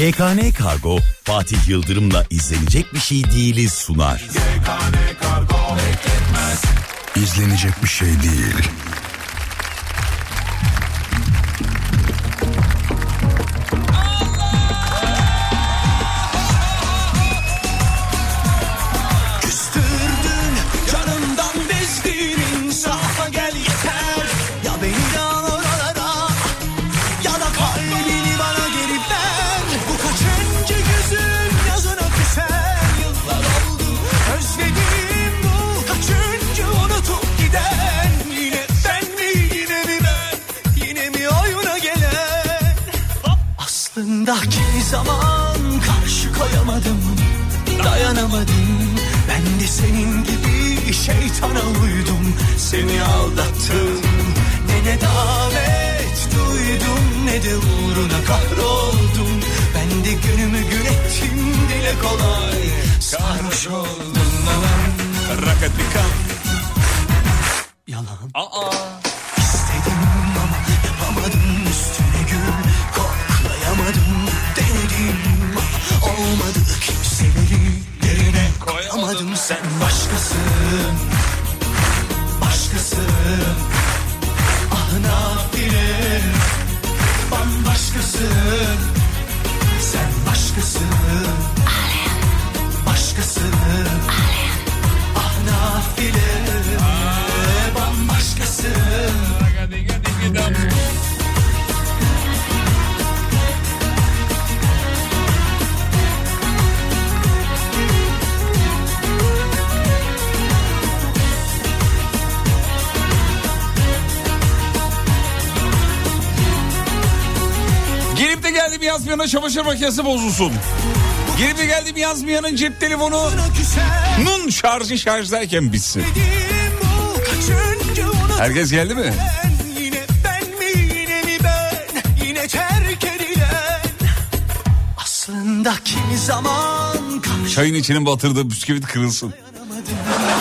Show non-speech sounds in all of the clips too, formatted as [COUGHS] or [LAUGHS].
GKN Kargo Fatih Yıldırım'la izlenecek bir şey değiliz sunar. GKN Kargo bekletmez. İzlenecek bir şey değil. Yazmayana çamaşır makinesi bozulsun. Gelip de geldim yazmayanın cep telefonu nun şarjı şarjdayken bitsin. Herkes geldi mi? Çayın içinin batırdığı bisküvit kırılsın.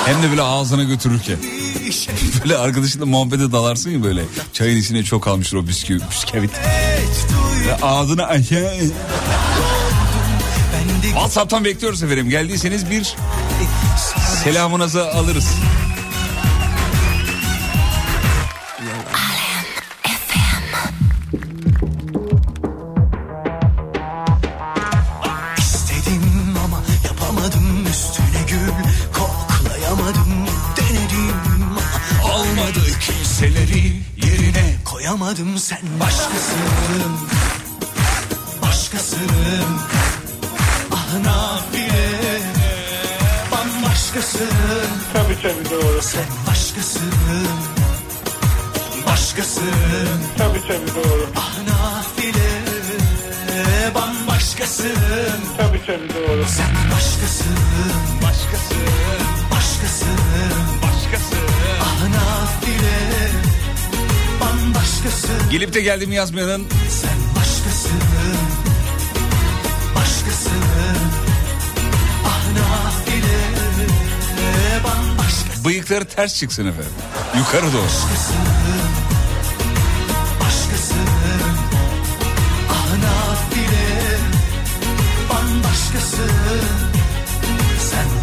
Hem de böyle ağzına götürürken. şey Böyle arkadaşınla muhabbete dalarsın ya böyle. Çayın içine çok almıştır o bisküvi, bisküvit. Ve ağzına aşağı... WhatsApp'tan bekliyoruz efendim. Geldiyseniz bir selamınızı alırız. Kimseleri yerine koyamadım Sen başkasın Tabii doğru. Sen başkasın, başkasın Tabii tabii doğru. Ah nafile bambaşkasın Tabii tabii doğru. Sen başkasın, başkasın, başkasın, başkasın. Ah nafile, bambaşkasın. Gelip de geldim yazmayanın Sen bıyıkları ters çıksın efendim. Yukarı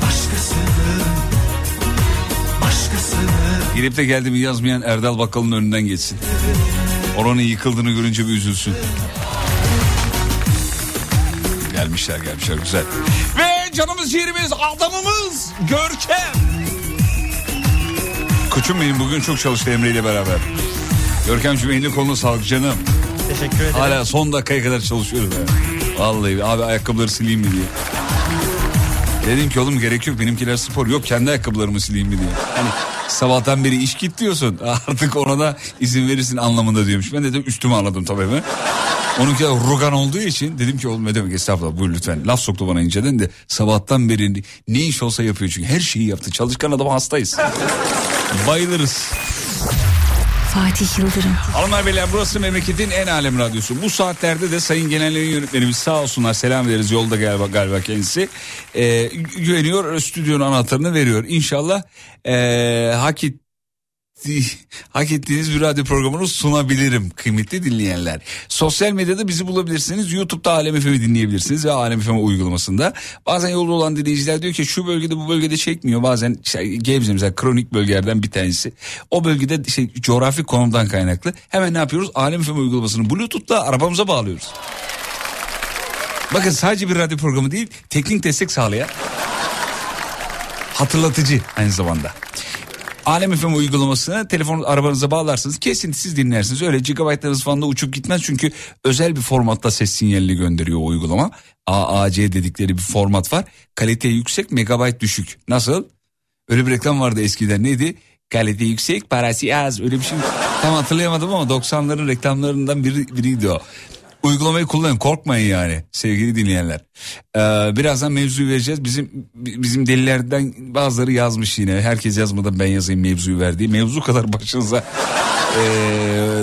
başkasın, başkasın. Gelip de geldim yazmayan Erdal Bakkal'ın önünden geçsin. Oranın yıkıldığını görünce bir üzülsün. Gelmişler gelmişler güzel. Ve canımız ciğerimiz adamımız Görkem. Benim bugün çok çalıştı Emre ile beraber. Görkemciğim elini kolunu sağlık canım. Teşekkür ederim. Hala son dakikaya kadar çalışıyoruz. Ya. Vallahi abi ayakkabıları sileyim mi diye. Dedim ki oğlum gerek yok benimkiler spor yok kendi ayakkabılarımı sileyim mi diye. Hani sabahtan beri iş git diyorsun [LAUGHS] artık ona da izin verirsin anlamında diyormuş. Ben dedim üstüme anladım tabii ben. Onunki de rugan olduğu için dedim ki oğlum ne demek estağfurullah buyur lütfen. Laf soktu bana inceden de sabahtan beri ne iş olsa yapıyor çünkü her şeyi yaptı. Çalışkan adama hastayız. Bayılırız. Fatih Yıldırım. Hanımlar beyler burası memleketin en alem radyosu. Bu saatlerde de sayın genel yayın yönetmenimiz sağ olsunlar selam veririz yolda galiba, galiba kendisi. Ee, güveniyor stüdyonun anahtarını veriyor. İnşallah ee, hak hak ettiğiniz bir radyo programını sunabilirim kıymetli dinleyenler. Sosyal medyada bizi bulabilirsiniz. YouTube'da Alem FM'i dinleyebilirsiniz ve Alem FM uygulamasında. Bazen yolda olan dinleyiciler diyor ki şu bölgede bu bölgede çekmiyor. Bazen işte Gebze mesela kronik bölgelerden bir tanesi. O bölgede işte coğrafi konumdan kaynaklı. Hemen ne yapıyoruz? Alem FM uygulamasını Bluetooth'la arabamıza bağlıyoruz. Bakın sadece bir radyo programı değil teknik destek sağlayan hatırlatıcı aynı zamanda. Alem FM uygulamasını telefon arabanıza bağlarsınız kesintisiz dinlersiniz. Öyle gigabaytlarınız falan da uçup gitmez çünkü özel bir formatta ses sinyalini gönderiyor o uygulama. AAC dedikleri bir format var. Kalite yüksek megabayt düşük. Nasıl? Öyle bir reklam vardı eskiden neydi? Kalite yüksek parası az öyle bir şey. Tam hatırlayamadım ama 90'ların reklamlarından biri, biriydi o. Uygulamayı kullanın korkmayın yani sevgili dinleyenler. Ee, birazdan mevzuyu vereceğiz. Bizim bizim delilerden bazıları yazmış yine. Herkes yazmadan ben yazayım mevzuyu verdiği. Mevzu kadar başınıza. Ee,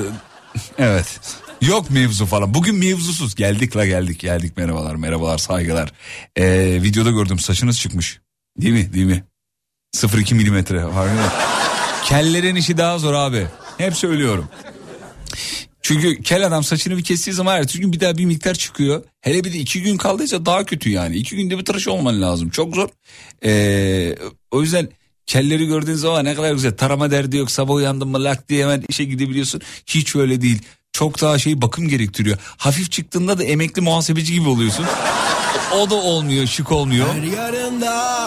evet. Yok mevzu falan. Bugün mevzusuz. Geldik la geldik geldik. Merhabalar merhabalar saygılar. Ee, videoda gördüm saçınız çıkmış. Değil mi değil mi? 0.2 milimetre. Kellerin işi daha zor abi. Hep söylüyorum. Çünkü kel adam saçını bir kestiği zaman ertesi gün bir daha bir miktar çıkıyor. Hele bir de iki gün kaldıysa daha kötü yani. İki günde bir tıraş olman lazım. Çok zor. Ee, o yüzden kelleri gördüğün zaman ne kadar güzel. Tarama derdi yok. Sabah uyandın mı lak diye hemen işe gidebiliyorsun. Hiç öyle değil. Çok daha şey bakım gerektiriyor. Hafif çıktığında da emekli muhasebeci gibi oluyorsun. O da olmuyor, şık olmuyor. Her yarında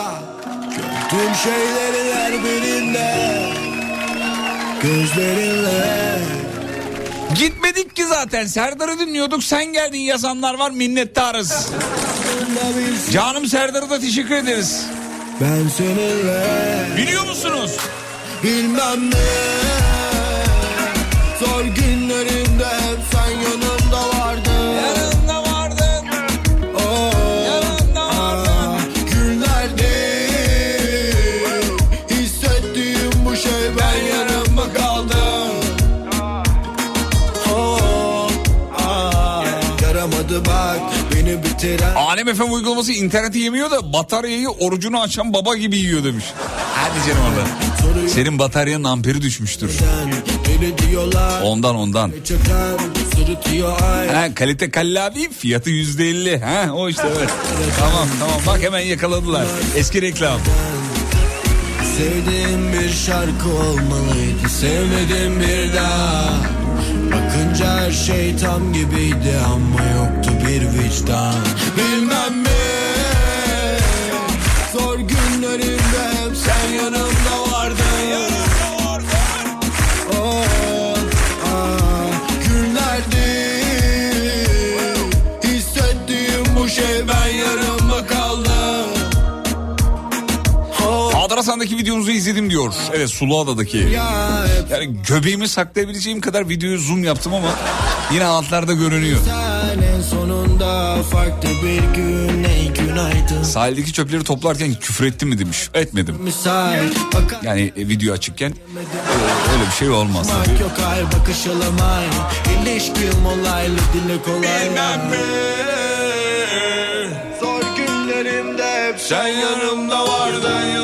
Tüm şeylerin her birinde Gözlerinle Gitmedik ki zaten. Serdar'ı dinliyorduk. Sen geldin yazanlar var minnettarız. Canım Serdar'a da teşekkür ederiz. Ben seninle Biliyor musunuz? bilmem ne Zor günlerimde Alem FM uygulaması interneti yemiyor da bataryayı orucunu açan baba gibi yiyor demiş. Hadi canım orada. Senin bataryanın amperi düşmüştür. Ondan ondan. Ha, kalite kallavi fiyatı yüzde elli. Ha, o işte evet. tamam tamam bak hemen yakaladılar. Eski reklam. Sevdiğim bir şarkı olmalıydı Sevmedim bir daha Bakınca her şey tam gibiydi Ama yoktu bir vicdan. Bilmem Adrasan'daki videonuzu izledim diyor. Evet Suluada'daki. Yani göbeğimi saklayabileceğim kadar videoyu zoom yaptım ama yine altlarda görünüyor. Sahildeki çöpleri toplarken küfür ettim mi demiş. Etmedim. Yani e, video açıkken e, öyle bir şey olmaz sen yanımda vardın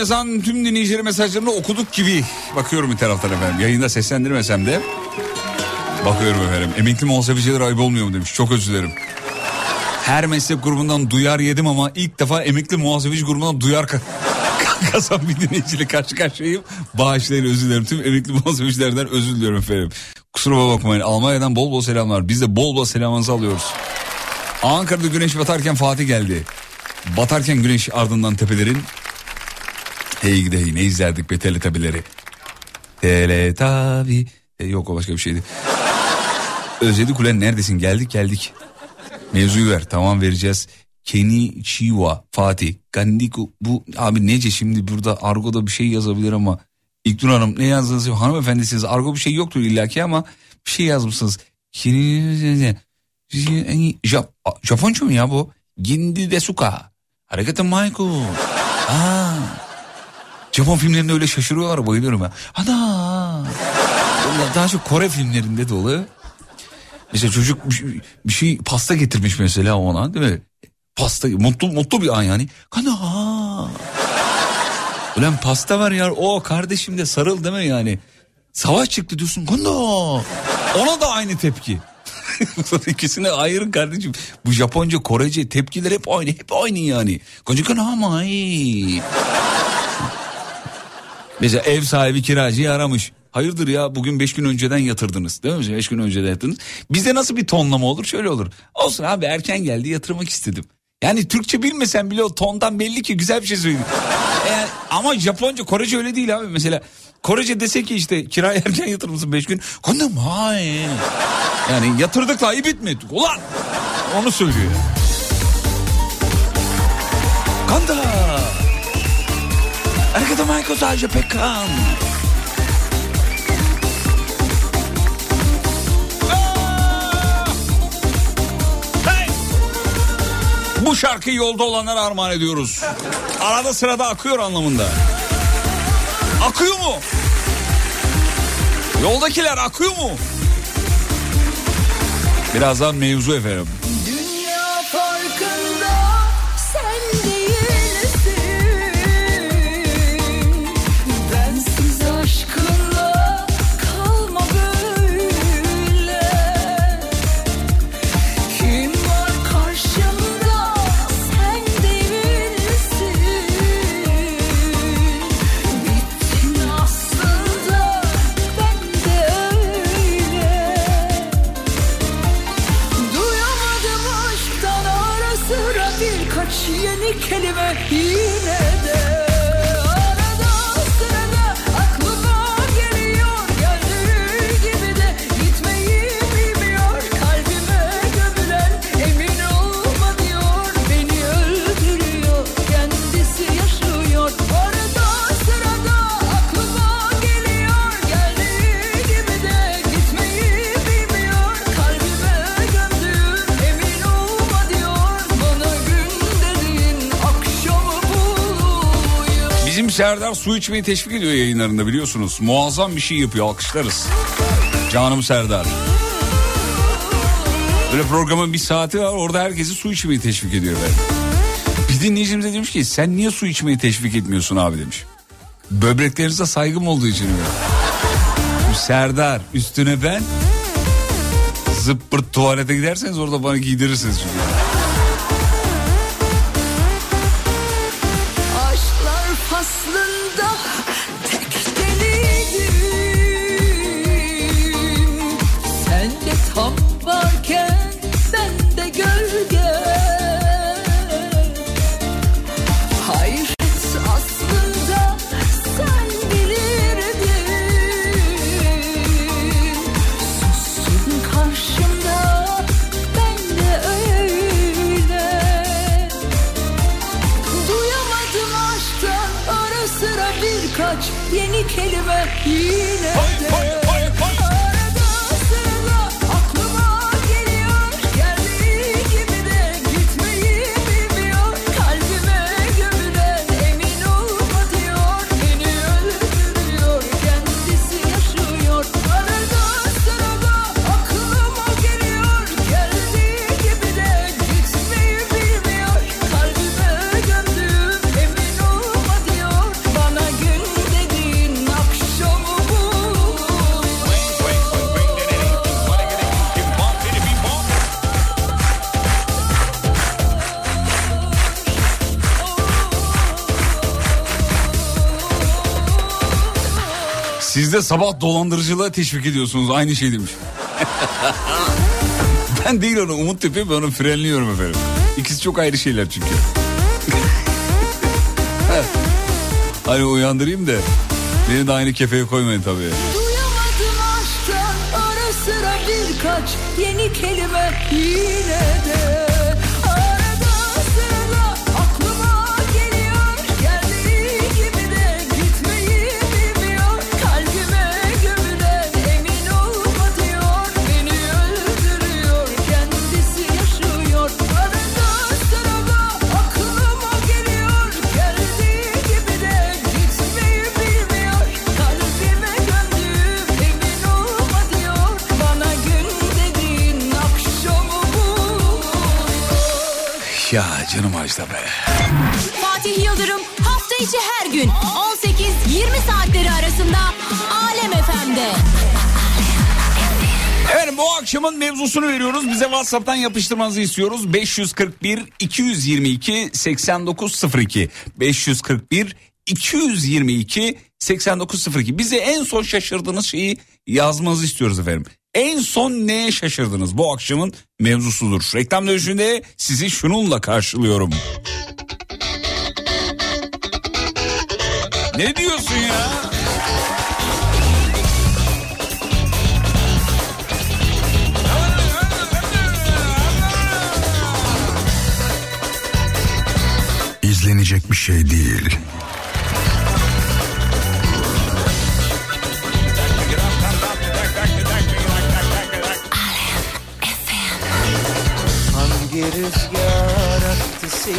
yazan tüm dinleyicilerin mesajlarını okuduk gibi. Bakıyorum bir taraftan efendim. Yayında seslendirmesem de. Bakıyorum efendim. Emekli muhasebeciler ayıp olmuyor mu demiş. Çok özür dilerim. Her meslek grubundan duyar yedim ama ilk defa emekli muhasebeci grubundan duyar [LAUGHS] ka- kazan bir dinleyiciyle karşı karşıyayım. Bağışlayın özür dilerim. Tüm emekli muhasebecilerden özür diliyorum efendim. Kusura bakmayın. Almanya'dan bol bol selamlar. Biz de bol bol selamınızı alıyoruz. Ankara'da güneş batarken Fatih geldi. Batarken güneş ardından tepelerin Hey gide hey ne izlerdik be teletabileri. Teletabi. E, yok o başka bir şeydi. Özledi Kulen neredesin geldik geldik. Mevzuyu ver tamam vereceğiz. Kenichiwa Fatih. Gandiku bu abi nece şimdi burada argoda bir şey yazabilir ama İlknur Hanım ne yazdınız? Hanımefendi siz argo bir şey yoktur illaki ama bir şey yazmışsınız. Keni- Jap Japonca mı ya bu? Gindi desuka. Harekete Michael. Aa. Japon filmlerinde öyle şaşırıyorlar bayılıyorum ben. Ana. Daha çok Kore filmlerinde de oluyor. Mesela çocuk bir şey, bir şey pasta getirmiş mesela ona değil mi? Pasta mutlu mutlu bir an yani. Kana. Ulan pasta var ya o kardeşim de sarıl deme yani. Savaş çıktı diyorsun. Kana. Ona da aynı tepki. [LAUGHS] İkisini ayırın kardeşim. Bu Japonca, Korece tepkiler hep aynı. Hep aynı yani. Koca kana ama. Mesela ev sahibi kiracıyı aramış. Hayırdır ya bugün beş gün önceden yatırdınız değil mi? Beş gün önceden yatırdınız. Bizde nasıl bir tonlama olur? Şöyle olur. Olsun abi erken geldi yatırmak istedim. Yani Türkçe bilmesen bile o tondan belli ki güzel bir şey söylüyor. Yani, ama Japonca, Korece öyle değil abi. Mesela Korece dese ki işte kiraya erken yatırır mısın beş gün? Kondum hay. Yani yatırdık da ayıp etmedik. Ulan onu söylüyor. Kanda. Herkese Michael sadece Pekkan. Bu şarkıyı yolda olanlara armağan ediyoruz. Arada sırada akıyor anlamında. Akıyor mu? Yoldakiler akıyor mu? Birazdan mevzu efendim. Serdar su içmeyi teşvik ediyor yayınlarında biliyorsunuz. Muazzam bir şey yapıyor alkışlarız. Canım Serdar. Böyle programın bir saati var orada herkesi su içmeyi teşvik ediyor. Böyle. Bir dinleyicimiz de demiş ki sen niye su içmeyi teşvik etmiyorsun abi demiş. Böbreklerinize saygım olduğu için mi? Serdar üstüne ben zıppırt tuvalete giderseniz orada bana giydirirsiniz çünkü. De sabah dolandırıcılığa teşvik ediyorsunuz. Aynı şey demiş. [LAUGHS] ben değil onu Umut Tepe ben onu frenliyorum efendim. İkisi çok ayrı şeyler çünkü. [LAUGHS] hani uyandırayım da beni de aynı kefeye koymayın tabii. Duyamadım aşktan ara sıra birkaç yeni kelime yine de canım Ajda be. Fatih Yıldırım hafta içi her gün 18-20 saatleri arasında Alem FM'de. Efendim bu akşamın mevzusunu veriyoruz. Bize WhatsApp'tan yapıştırmanızı istiyoruz. 541 222 8902 541 222 8902 Bize en son şaşırdığınız şeyi yazmanızı istiyoruz efendim. En son neye şaşırdınız? Bu akşamın mevzusudur. Reklam dönüşünde sizi şununla karşılıyorum. Ne diyorsun ya? İzlenecek bir şey değil.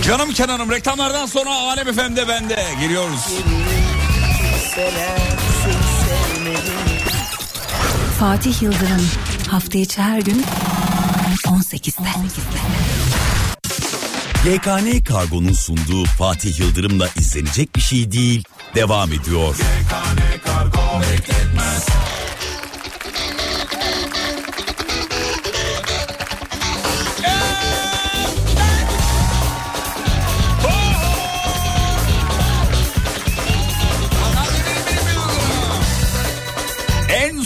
Canım Kenan'ım reklamlardan sonra Alem Efendi bende. Geliyoruz. Fatih Yıldırım hafta içi her gün 18'de. YKN Kargo'nun sunduğu Fatih Yıldırım'la izlenecek bir şey değil devam ediyor. En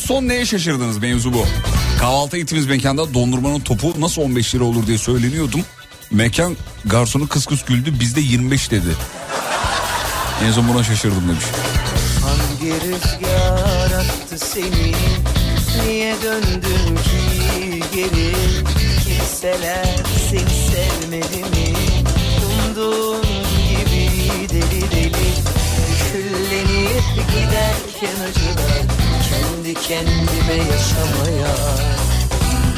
son neye şaşırdınız mevzu bu. Kahvaltı gittiğimiz mekanda dondurmanın topu nasıl 15 lira olur diye söyleniyordum. Mekan garsonu kıs kıs güldü bizde 25 dedi. En son buna şaşırdım demiş. Hangi rüzgar attı seni Niye döndün ki geri Kimseler seni sevmedi mi gibi deli deli Küllenip giderken acılar Kendi kendime yaşamaya.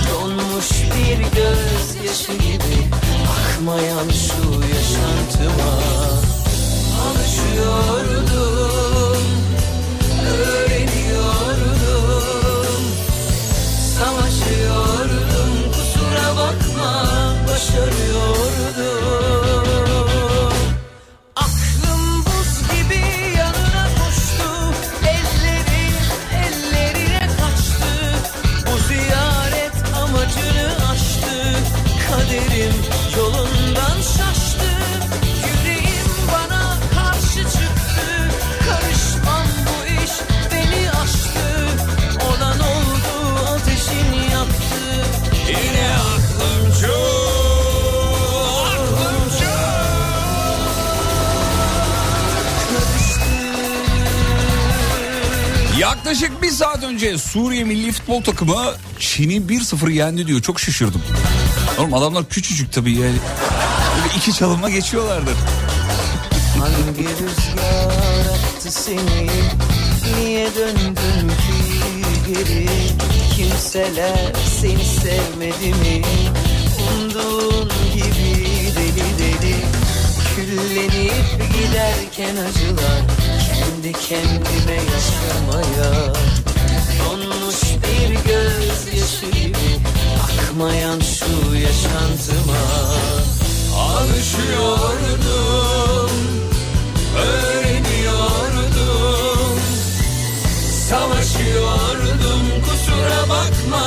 Donmuş bir gözyaşı gibi Akmayan şu yaşantıma. Alışıyordum Öğreniyordum. Savaşıyordum Kusura bakma Başarıyordum Yaklaşık bir saat önce Suriye milli futbol takımı Çin'i 1-0 yendi diyor. Çok şaşırdım. Oğlum adamlar küçücük tabii yani. Böyle iki çalıma geçiyorlardır. Hangi rüzgar attı seni Niye döndün ki geri Kimseler seni sevmedi mi Umduğun gibi deli deli Küllenip giderken acılar Kendi kendime yaşamaya. Donmuş bir gözyaşı gibi Akmayan şu yaşantıma. Alışıyordum Öğreniyordum. Savaşıyordum Kusura bakma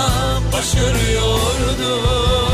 Başarıyordum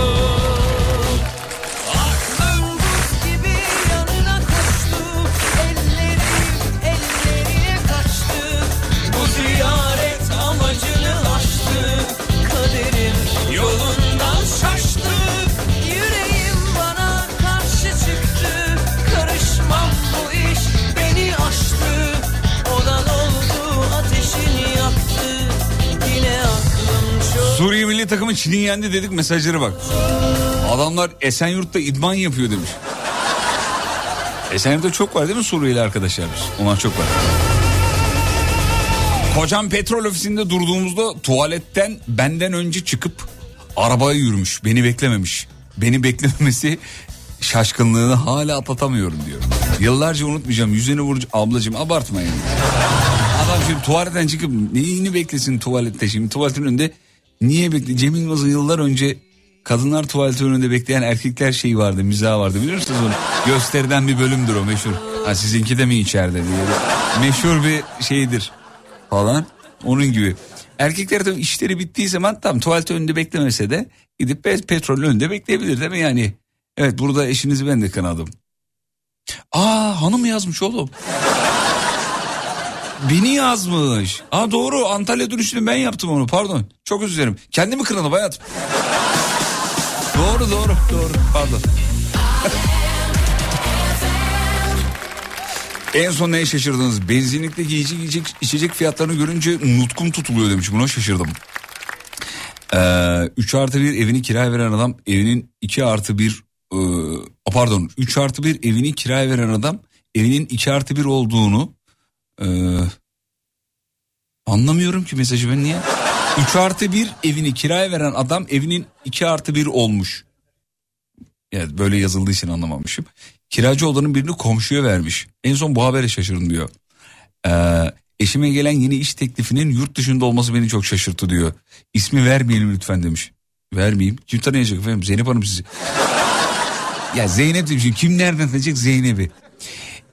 Çin'i yendi dedik mesajları bak. Adamlar Esenyurt'ta idman yapıyor demiş. Esenyurt'ta çok var değil mi Suriyeli arkadaşlar? Onlar çok var. Kocam petrol ofisinde durduğumuzda tuvaletten benden önce çıkıp arabaya yürümüş. Beni beklememiş. Beni beklememesi şaşkınlığını hala atlatamıyorum diyor. Yıllarca unutmayacağım. Yüzünü vurucu ablacığım abartma yani. Adam şimdi tuvaletten çıkıp neyini beklesin tuvalette şimdi tuvaletin önünde niye bekle Cem Yılmaz'ı yıllar önce kadınlar tuvaleti önünde bekleyen erkekler şeyi vardı mizah vardı biliyor musunuz onu? Gösteriden bir bölümdür o meşhur. Ha sizinki de mi içeride diye. Meşhur bir şeydir falan onun gibi. Erkekler de işleri bittiği zaman tam tuvalet önünde beklemese de gidip pe- petrol önünde bekleyebilir değil mi yani? Evet burada eşinizi ben de kınadım. Aa hanım yazmış oğlum. Beni yazmış. Aa doğru Antalya dönüşünü ben yaptım onu pardon. Çok özür dilerim. Kendimi kınadım hayatım. doğru doğru doğru pardon. en son neye şaşırdınız? Benzinlikteki yiyecek, yiyecek, içecek fiyatlarını görünce nutkum tutuluyor demiş. Buna şaşırdım. Ee, 3 artı 1 evini kiraya veren adam evinin 2 artı 1 e, pardon 3 artı 1 evini kiraya veren adam evinin 2 artı 1 olduğunu e, anlamıyorum ki mesajı ben niye? 3 artı 1 evini kiraya veren adam evinin 2 artı 1 olmuş. Evet böyle yazıldığı için anlamamışım. Kiracı odanın birini komşuya vermiş. En son bu habere şaşırdım diyor. Ee, eşime gelen yeni iş teklifinin yurt dışında olması beni çok şaşırttı diyor. İsmi vermeyelim lütfen demiş. Vermeyeyim. Kim tanıyacak efendim? Zeynep Hanım sizi. ya Zeynep demiş. Kim nereden tanıyacak Zeynep'i?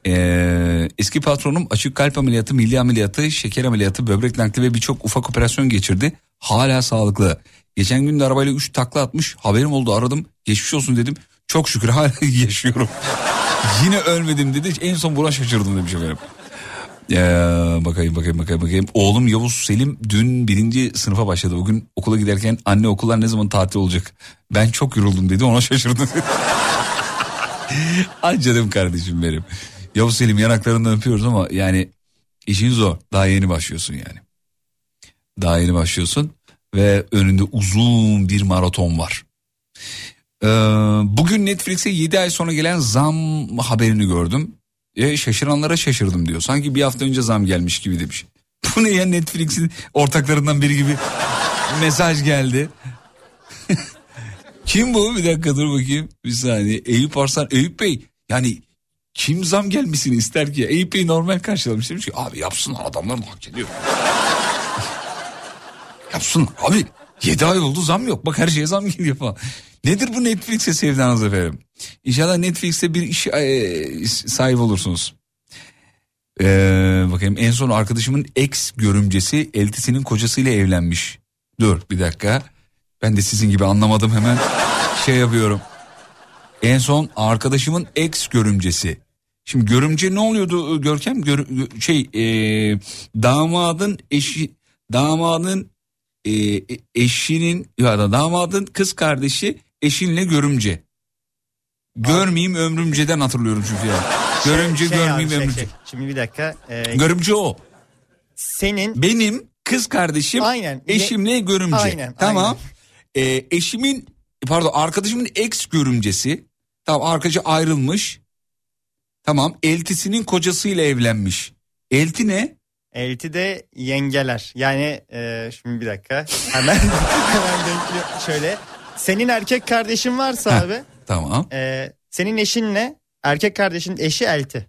Ee, eski patronum açık kalp ameliyatı, milli ameliyatı, şeker ameliyatı, böbrek nakli ve birçok ufak operasyon geçirdi. Hala sağlıklı. Geçen gün de arabayla 3 takla atmış. Haberim oldu aradım. Geçmiş olsun dedim. Çok şükür hala [LAUGHS] yaşıyorum. Yine ölmedim dedi. En son buna şaşırdım demiş efendim. Ee, bakayım bakayım bakayım bakayım. Oğlum Yavuz Selim dün birinci sınıfa başladı. Bugün okula giderken anne okullar ne zaman tatil olacak? Ben çok yoruldum dedi ona şaşırdım. [LAUGHS] Ay canım kardeşim benim. Yavuz Selim yanaklarından öpüyoruz ama yani işin zor. Daha yeni başlıyorsun yani. Daha yeni başlıyorsun ve önünde uzun bir maraton var. Ee, bugün Netflix'e 7 ay sonra gelen zam haberini gördüm. E, şaşıranlara şaşırdım diyor. Sanki bir hafta önce zam gelmiş gibi demiş. [LAUGHS] Bu ne ya Netflix'in ortaklarından biri gibi [LAUGHS] mesaj geldi. [LAUGHS] Kim bu? Bir dakika dur bakayım. Bir saniye. Eyüp Arslan. Eyüp Bey yani kim zam gelmesini ister ki? Bey normal karşılamış. Demiş ki abi yapsınlar adamlar da hak ediyor. [LAUGHS] yapsınlar abi. 7 ay oldu zam yok. Bak her şeye zam geliyor falan. Nedir bu Netflix'e sevdanız efendim? İnşallah Netflix'te bir iş e, sahibi olursunuz. Ee, bakayım en son arkadaşımın ex görümcesi eltisinin kocasıyla evlenmiş. Dur bir dakika. Ben de sizin gibi anlamadım hemen şey yapıyorum. En son arkadaşımın ex görümcesi. Şimdi görümce ne oluyordu Görkem? Gör, şey e, damadın eşi damadın e, eşinin ya da damadın kız kardeşi eşinle görümce. Görmeyeyim ömrümceden hatırlıyorum çünkü ya. Görümce Şey abi, görmeyeyim şey, ömrümce. şey. Şimdi bir dakika. Ee, Görümce o. senin Benim kız kardeşim Aynen. eşimle görümce. Aynen, Tamam. Ee, eşimin pardon arkadaşımın ex görümcesi. Tamam arkadaşı ayrılmış. Tamam eltisinin kocasıyla evlenmiş. Elti ne? elti de yengeler. Yani e, şimdi bir dakika. Hemen [LAUGHS] hemen denkliyor. Şöyle. Senin erkek kardeşin varsa Heh. abi. Tamam. e, senin eşinle erkek kardeşin eşi elti.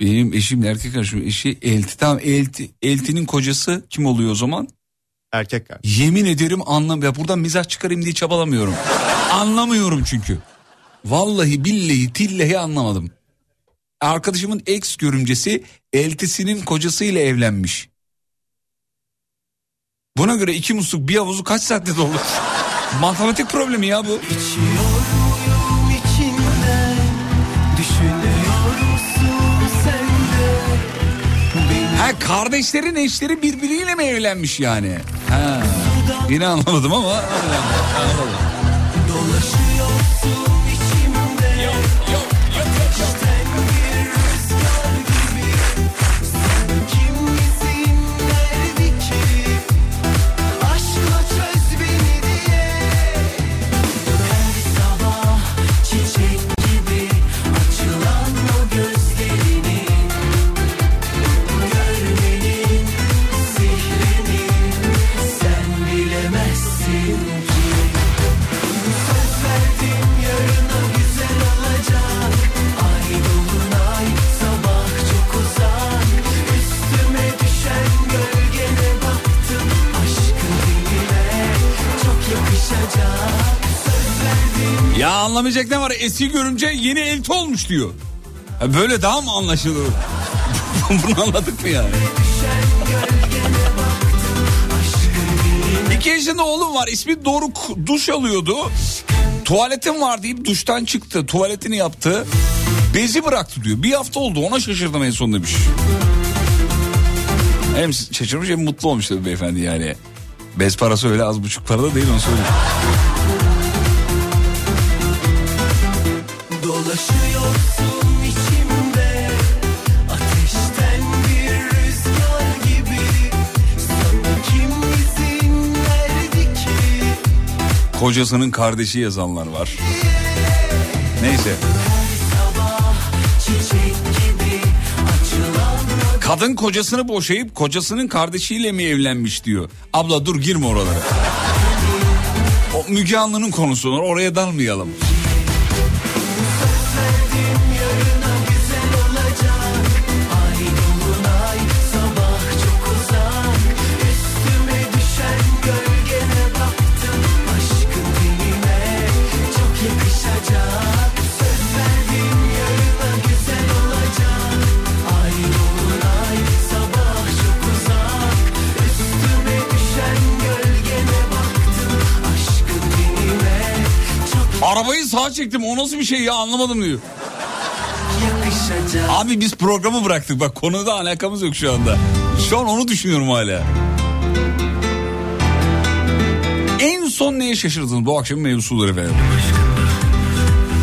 Benim eşimle erkek kardeşim eşi elti. Tamam elti. Eltinin kocası kim oluyor o zaman? Erkek kardeş. Yemin ederim anlam ya buradan mizah çıkarayım diye çabalamıyorum. Anlamıyorum çünkü. Vallahi billahi tillahi anlamadım. Arkadaşımın ex görümcesi eltisinin kocasıyla evlenmiş. Buna göre iki musluk bir havuzu kaç saatte dolur? [LAUGHS] Matematik problemi ya bu. Ha kardeşlerin eşleri birbiriyle mi evlenmiş yani? Ha. Yine anlamadım ama anladım. Ya anlamayacak ne var eski görünce yeni elti olmuş diyor. Ha, böyle daha mı anlaşılır? [LAUGHS] Bunu anladık mı yani? İki yaşında oğlum var ismi Doruk duş alıyordu. Tuvaletim var deyip duştan çıktı tuvaletini yaptı. Bezi bıraktı diyor. Bir hafta oldu ona şaşırdım en son demiş. Hem şaşırmış hem mutlu olmuş tabii beyefendi yani. Bez parası öyle az buçuk para da değil onu söyleyeyim. Kocasının kardeşi yazanlar var. Neyse. Kadın kocasını boşayıp kocasının kardeşiyle mi evlenmiş diyor. Abla dur girme oralara. O Müge Anlı'nın konusu oraya dalmayalım. Arabayı sağa çektim o nasıl bir şey ya anlamadım diyor. yakışacak Abi biz programı bıraktık bak konuda alakamız yok şu anda. Şu an onu düşünüyorum hala. En son neye şaşırdınız bu akşamın mevzuları efendim?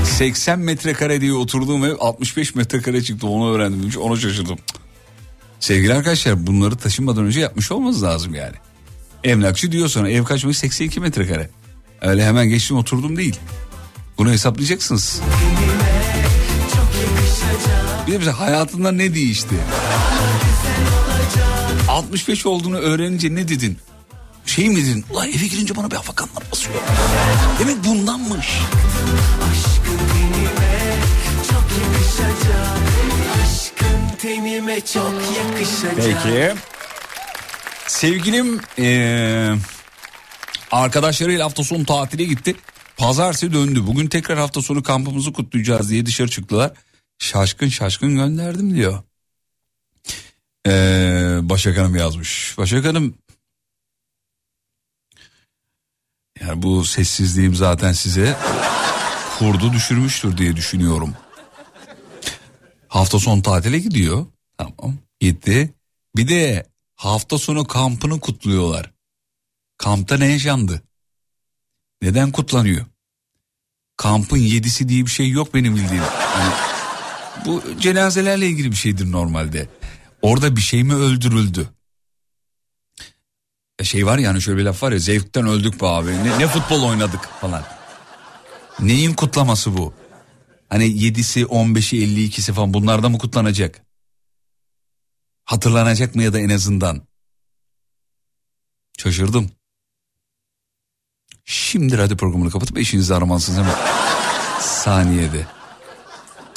80 metrekare diye oturduğum ev 65 metrekare çıktı onu öğrendim demiş ona şaşırdım. Sevgili arkadaşlar bunları taşınmadan önce yapmış olmanız lazım yani. Emlakçı diyor sonra ev kaçmış 82 metrekare. Öyle hemen geçtim oturdum değil. Bunu hesaplayacaksınız. Bir de bize hayatında ne değişti? 65 olduğunu öğrenince ne dedin? Şey mi dedin? Ulan eve girince bana bir afakanlar basıyor. Demek bundanmış. tenime çok yakışacak Peki. Sevgilim eee arkadaşlarıyla hafta sonu tatile gitti. Pazartesi döndü. Bugün tekrar hafta sonu kampımızı kutlayacağız diye dışarı çıktılar. Şaşkın şaşkın gönderdim diyor. Ee, Başak Hanım yazmış. Başak Hanım yani bu sessizliğim zaten size kurdu düşürmüştür diye düşünüyorum. Hafta sonu tatile gidiyor. Tamam gitti. Bir de hafta sonu kampını kutluyorlar. Kampta ne yaşandı? Neden kutlanıyor? Kampın yedisi diye bir şey yok benim bildiğim. Yani bu cenazelerle ilgili bir şeydir normalde. Orada bir şey mi öldürüldü? E şey var yani şöyle bir laf var ya zevkten öldük be abi. Ne, ne futbol oynadık falan. Neyin kutlaması bu? Hani 7'si 15'i 52'si falan bunlarda mı kutlanacak? Hatırlanacak mı ya da en azından? Şaşırdım. Şimdi radyo programını kapatıp eşinizi aramalısınız hemen. Saniyede.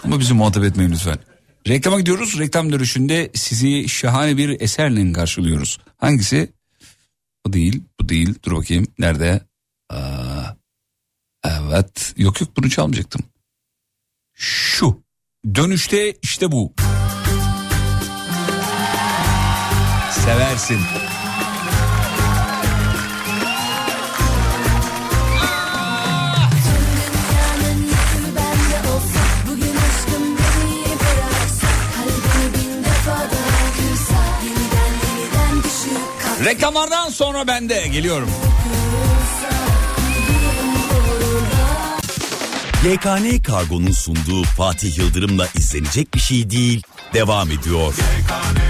Ama bizi muhatap etmeyin lütfen. Reklama gidiyoruz. Reklam dönüşünde sizi şahane bir eserle karşılıyoruz. Hangisi? Bu değil, bu değil. Dur bakayım. Nerede? Aa, evet. Yok yok bunu çalmayacaktım. Şu. Dönüşte işte bu. Seversin. Reklamlardan sonra ben de geliyorum. YKN Kargo'nun sunduğu Fatih Yıldırım'la izlenecek bir şey değil. Devam ediyor. Tüm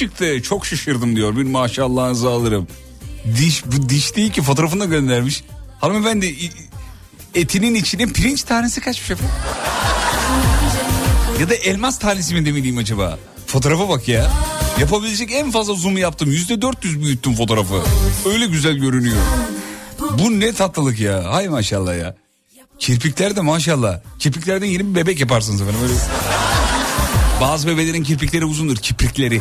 çıktı. Çok şaşırdım diyor. Bir maşallahınızı alırım. Diş bu diş değil ki fotoğrafını da göndermiş. Hanımefendi etinin içine pirinç tanesi kaçmış efendim. Ya da elmas tanesi mi demeliyim acaba? Fotoğrafa bak ya. Yapabilecek en fazla zoom yaptım. Yüzde 400 büyüttüm fotoğrafı. Öyle güzel görünüyor. Bu ne tatlılık ya. Hay maşallah ya. Kirpikler de maşallah. Kirpiklerden yeni bir bebek yaparsınız efendim. Öyle. Bazı bebelerin kirpikleri uzundur. Kiprikleri.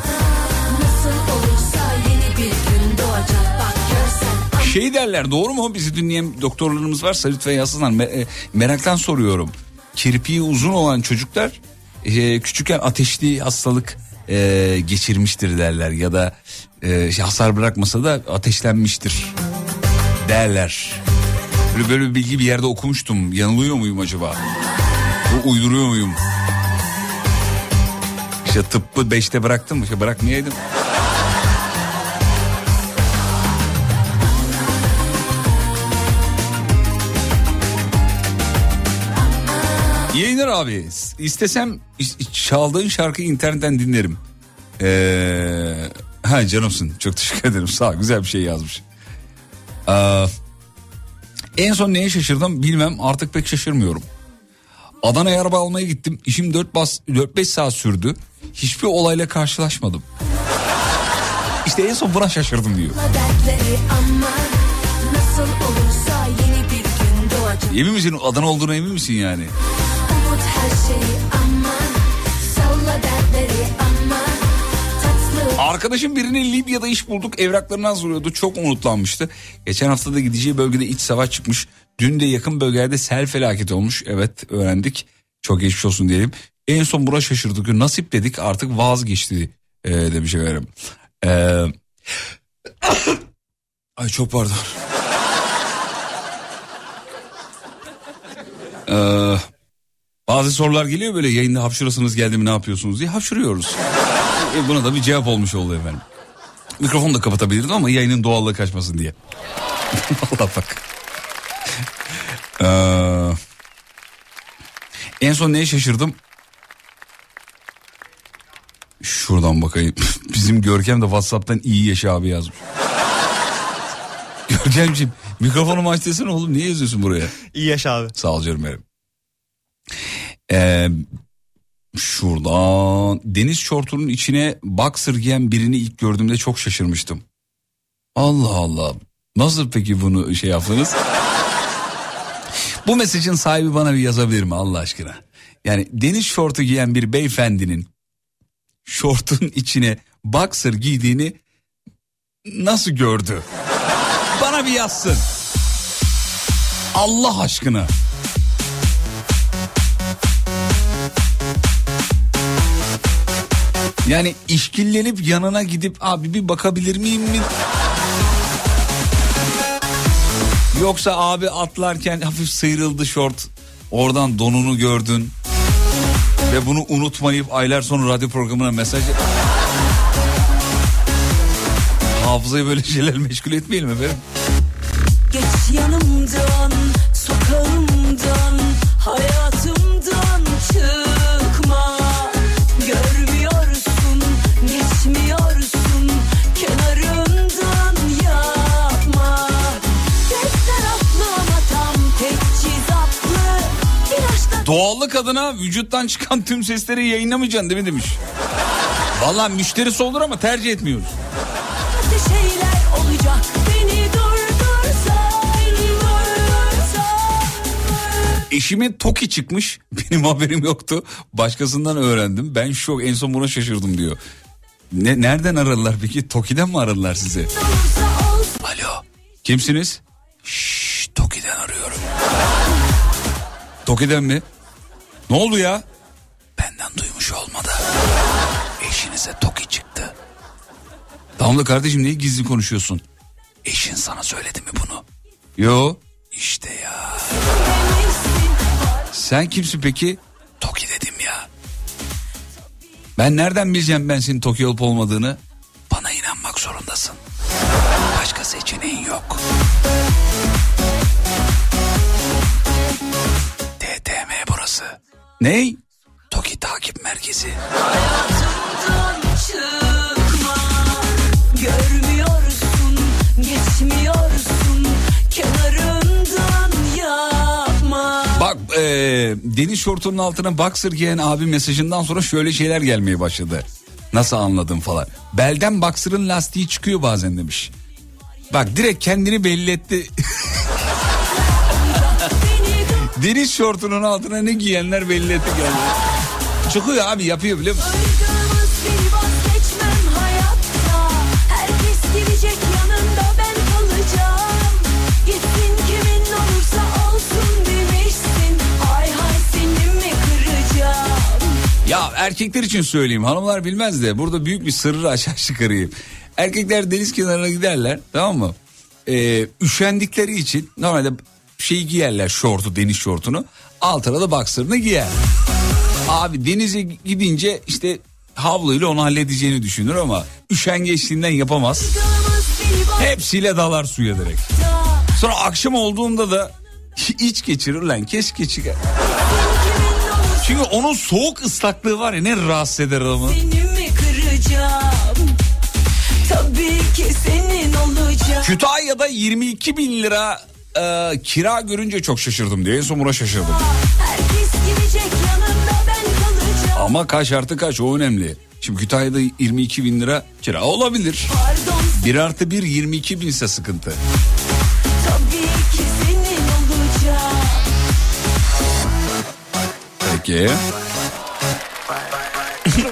Şey derler doğru mu? Bizi dinleyen doktorlarımız varsa lütfen yazsınlar. Me- e, meraktan soruyorum. Kirpiği uzun olan çocuklar e, küçükken ateşli hastalık e, geçirmiştir derler. Ya da e, şey, hasar bırakmasa da ateşlenmiştir derler. Böyle, böyle bir bilgi bir yerde okumuştum. Yanılıyor muyum acaba? Bu uyduruyor muyum? İşte tıbbı 5'te bıraktım. İşte bırakmayaydım. Abi. İstesem is- çaldığın şarkıyı internetten dinlerim. Ee, ha canımsın. Çok teşekkür ederim. Sağ ol. Güzel bir şey yazmış. Aa, en son neye şaşırdım bilmem artık pek şaşırmıyorum. Adana'ya araba almaya gittim. İşim 4-5 saat sürdü. Hiçbir olayla karşılaşmadım. İşte en son buna şaşırdım diyor. Emin misin Adana olduğuna emin misin yani? Arkadaşım birine Libya'da iş bulduk evraklarını hazırlıyordu çok umutlanmıştı. Geçen hafta da gideceği bölgede iç savaş çıkmış. Dün de yakın bölgelerde sel felaketi olmuş. Evet öğrendik çok geçmiş olsun diyelim. En son buna şaşırdık nasip dedik artık vazgeçti ee, demiş efendim. Ee... [COUGHS] Ay çok pardon. Ee, [LAUGHS] bazı sorular geliyor böyle yayında hapşırasınız geldi mi ne yapıyorsunuz diye hapşırıyoruz. [LAUGHS] E, buna da bir cevap olmuş oldu efendim. Mikrofonu da kapatabilirdim ama yayının doğallığı kaçmasın diye. [LAUGHS] Valla bak. Ee, en son neye şaşırdım? Şuradan bakayım. [LAUGHS] Bizim Görkem de Whatsapp'tan iyi yaşa abi yazmış. Görkemciğim mikrofonumu aç desene oğlum niye yazıyorsun buraya? İyi yaşa abi. Sağ ol canım benim. Ee, şuradan deniz şortunun içine boxer giyen birini ilk gördüğümde çok şaşırmıştım. Allah Allah. Nasıl peki bunu şey yaptınız? Bu mesajın sahibi bana bir yazabilir mi Allah aşkına? Yani deniz şortu giyen bir beyefendinin şortun içine boxer giydiğini nasıl gördü? Bana bir yazsın. Allah aşkına. Yani işkillenip yanına gidip abi bir bakabilir miyim mi? Yoksa abi atlarken hafif sıyrıldı şort. Oradan donunu gördün. Ve bunu unutmayıp aylar sonra radyo programına mesaj... Hafızayı böyle şeyler meşgul etmeyelim efendim. Geç yanımdan, Doğallık adına vücuttan çıkan tüm sesleri yayınlamayacaksın değil mi demiş. Valla müşterisi olur ama tercih etmiyoruz. olacak. Durdursan. Eşime Toki çıkmış. Benim haberim yoktu. Başkasından öğrendim. Ben şok en son buna şaşırdım diyor. Ne, nereden aradılar peki? Toki'den mi aradılar sizi? Alo. Kimsiniz? Şşş Toki'den arıyorum. Toki'den mi? Ne oldu ya? Benden duymuş olmadı. Eşinize Toki çıktı. Tamam da kardeşim niye gizli konuşuyorsun? Eşin sana söyledi mi bunu? Yo. İşte ya. Sen kimsin peki? Toki dedim ya. Ben nereden bileceğim ben senin Toki olup olmadığını? Bana inanmak zorundasın. Ney? Toki takip merkezi. Hayatımdan çıkma Görmüyorsun Geçmiyorsun Kenarımdan yapma Bak e, deniz şortunun altına boxer giyen abi mesajından sonra şöyle şeyler gelmeye başladı. Nasıl anladım falan. Belden boxer'ın lastiği çıkıyor bazen demiş. Bak direkt kendini belli etti. [LAUGHS] deniz şortunun altına ne giyenler belli etti geldi. Çıkıyor abi yapıyor biliyor musun? Ya erkekler için söyleyeyim hanımlar bilmez de burada büyük bir sırrı aşağı [LAUGHS] çıkarayım. Erkekler deniz kenarına giderler tamam mı? Ee, üşendikleri için normalde şey giyerler şortu deniz şortunu altına da boxer'ını giyer. Abi denize gidince işte havluyla onu halledeceğini düşünür ama üşengeçliğinden yapamaz. Hepsiyle dalar suya direkt. Sonra akşam olduğunda da iç geçirir lan keşke çıkar. Çünkü onun soğuk ıslaklığı var ya ne rahatsız eder adamı. Kütahya'da 22 bin lira e, kira görünce çok şaşırdım diye en son buna şaşırdım. Gidecek Ama kaç artı kaç o önemli. Şimdi Kütahya'da 22 bin lira kira olabilir. Pardon 1 artı 1 22 binse sıkıntı. tabii ki senin olacak Peki. [LAUGHS]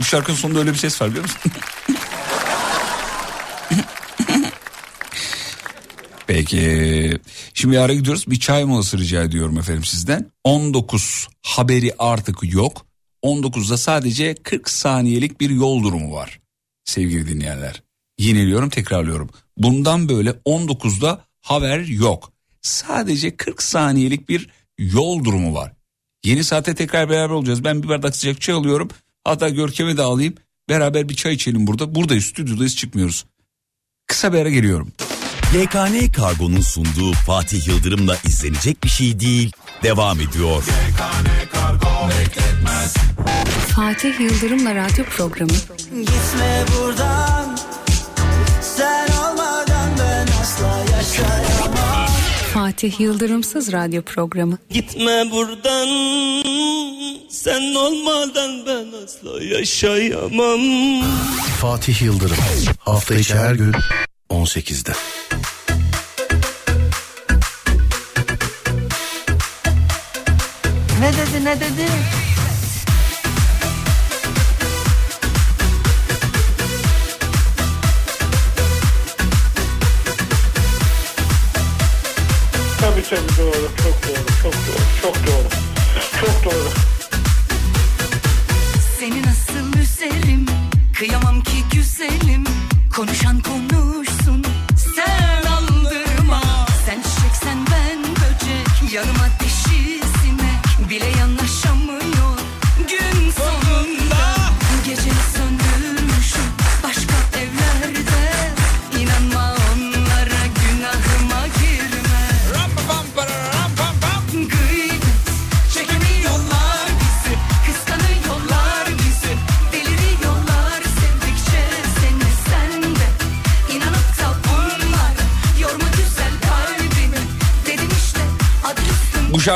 Bu şarkının sonunda öyle bir ses var biliyor musun? Peki. Şimdi ara gidiyoruz. Bir çay molası rica ediyorum efendim sizden. 19 haberi artık yok. 19'da sadece 40 saniyelik bir yol durumu var. Sevgili dinleyenler. Yineliyorum tekrarlıyorum. Bundan böyle 19'da haber yok. Sadece 40 saniyelik bir yol durumu var. Yeni saate tekrar beraber olacağız. Ben bir bardak sıcak çay alıyorum. Hatta Görkem'e de alayım. Beraber bir çay içelim burada. Buradayız stüdyodayız çıkmıyoruz. Kısa bir ara geliyorum. YKN Kargo'nun sunduğu Fatih Yıldırım'la izlenecek bir şey değil. Devam ediyor. Fatih Yıldırım'la radyo programı. Gitme buradan Sen olmadan ben asla yaşayamam Fatih Yıldırımsız radyo programı. Gitme buradan sen olmadan ben asla yaşayamam. Fatih Yıldırım. Hafta içi her gün 18'de. Ne dedi ne dedi?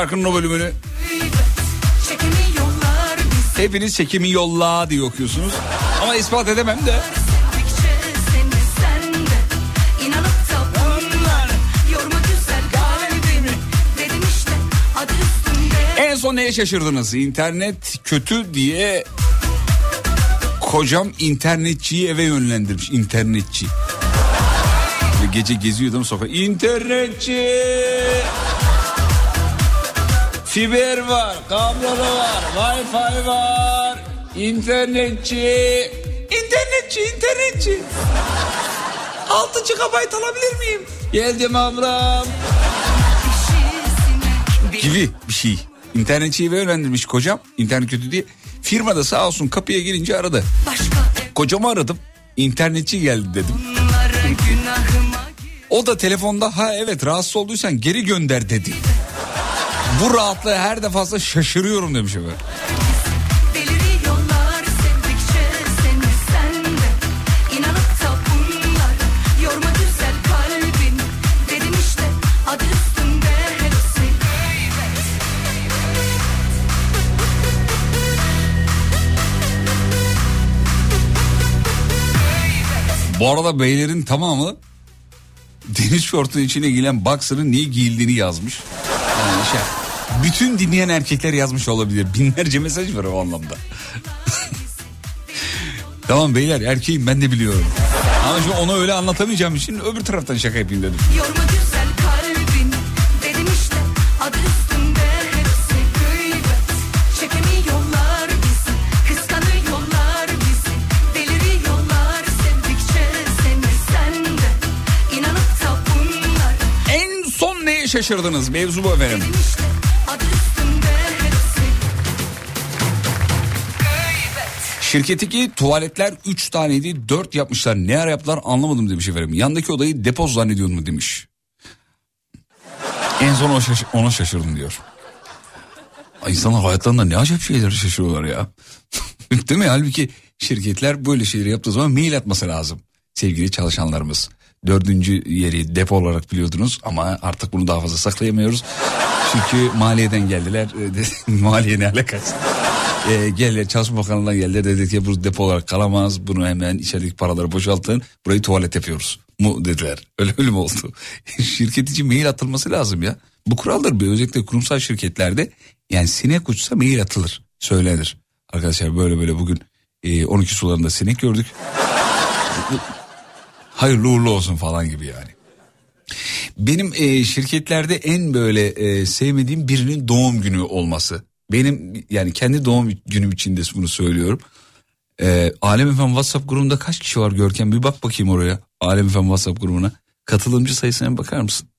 Şarkının o bölümünü hepiniz çekimi yolla diye okuyorsunuz. Ama ispat edemem de. En son neye şaşırdınız? İnternet kötü diye Kocam internetçiyi eve yönlendirmiş. internetçi. Gece geziyordum sokak. İnternetçi. Fiber var, kablolu var, wifi var. İnternetçi. İnternetçi, internetçi. 6 GB alabilir miyim? Geldim ablam. Gibi bir şey. İnternetçiyi eve yönlendirmiş kocam. İnternet kötü diye. Firmada sağ olsun kapıya girince aradı. Kocamı aradım. İnternetçi geldi dedim. O da telefonda ha evet rahatsız olduysan geri gönder dedi. Bu rahatlığa her defasında şaşırıyorum demiş efendim. hepsi Bu arada beylerin tamamı deniz şortunun içine giyilen boxer'ın niye giyildiğini yazmış. Yani şey, bütün dinleyen erkekler yazmış olabilir. Binlerce mesaj var o anlamda. tamam beyler erkeğim ben de biliyorum. Ama şimdi onu öyle anlatamayacağım için öbür taraftan şaka yapayım dedim. Kalbin işte bizi En son neye şaşırdınız? Mevzu bu efendim. Şirketteki tuvaletler 3 taneydi 4 yapmışlar. Ne ara yaptılar anlamadım demiş efendim. Yandaki odayı depo zannediyor mu demiş. En son ona şaşırdım diyor. Ay, hayatlarında ne acayip şeyleri şaşırıyorlar ya. [LAUGHS] Değil mi? Halbuki şirketler böyle şeyleri yaptığı zaman mail atması lazım. Sevgili çalışanlarımız. Dördüncü yeri depo olarak biliyordunuz ama artık bunu daha fazla saklayamıyoruz. Çünkü maliyeden geldiler. E, [LAUGHS] Maliye ne alakası? E, geldiler Çalışma Bakanlığı'ndan geldiler. Dedi ki bu depo olarak kalamaz. Bunu hemen içerideki paraları boşaltın. Burayı tuvalet yapıyoruz mu dediler. [LAUGHS] Öyle öyle mi oldu? Şirket için mail atılması lazım ya. Bu kuraldır. Bir özellikle kurumsal şirketlerde yani sinek uçsa mail atılır. Söylenir. Arkadaşlar böyle böyle bugün e, 12 sularında sinek gördük. Hayırlı uğurlu olsun falan gibi yani. Benim e, şirketlerde en böyle e, sevmediğim birinin doğum günü olması. Benim yani kendi doğum günüm için de bunu söylüyorum. E, Alem Efem WhatsApp grubunda kaç kişi var Görkem? Bir bak bakayım oraya. Alem Efem WhatsApp grubuna. Katılımcı sayısına bakar mısın?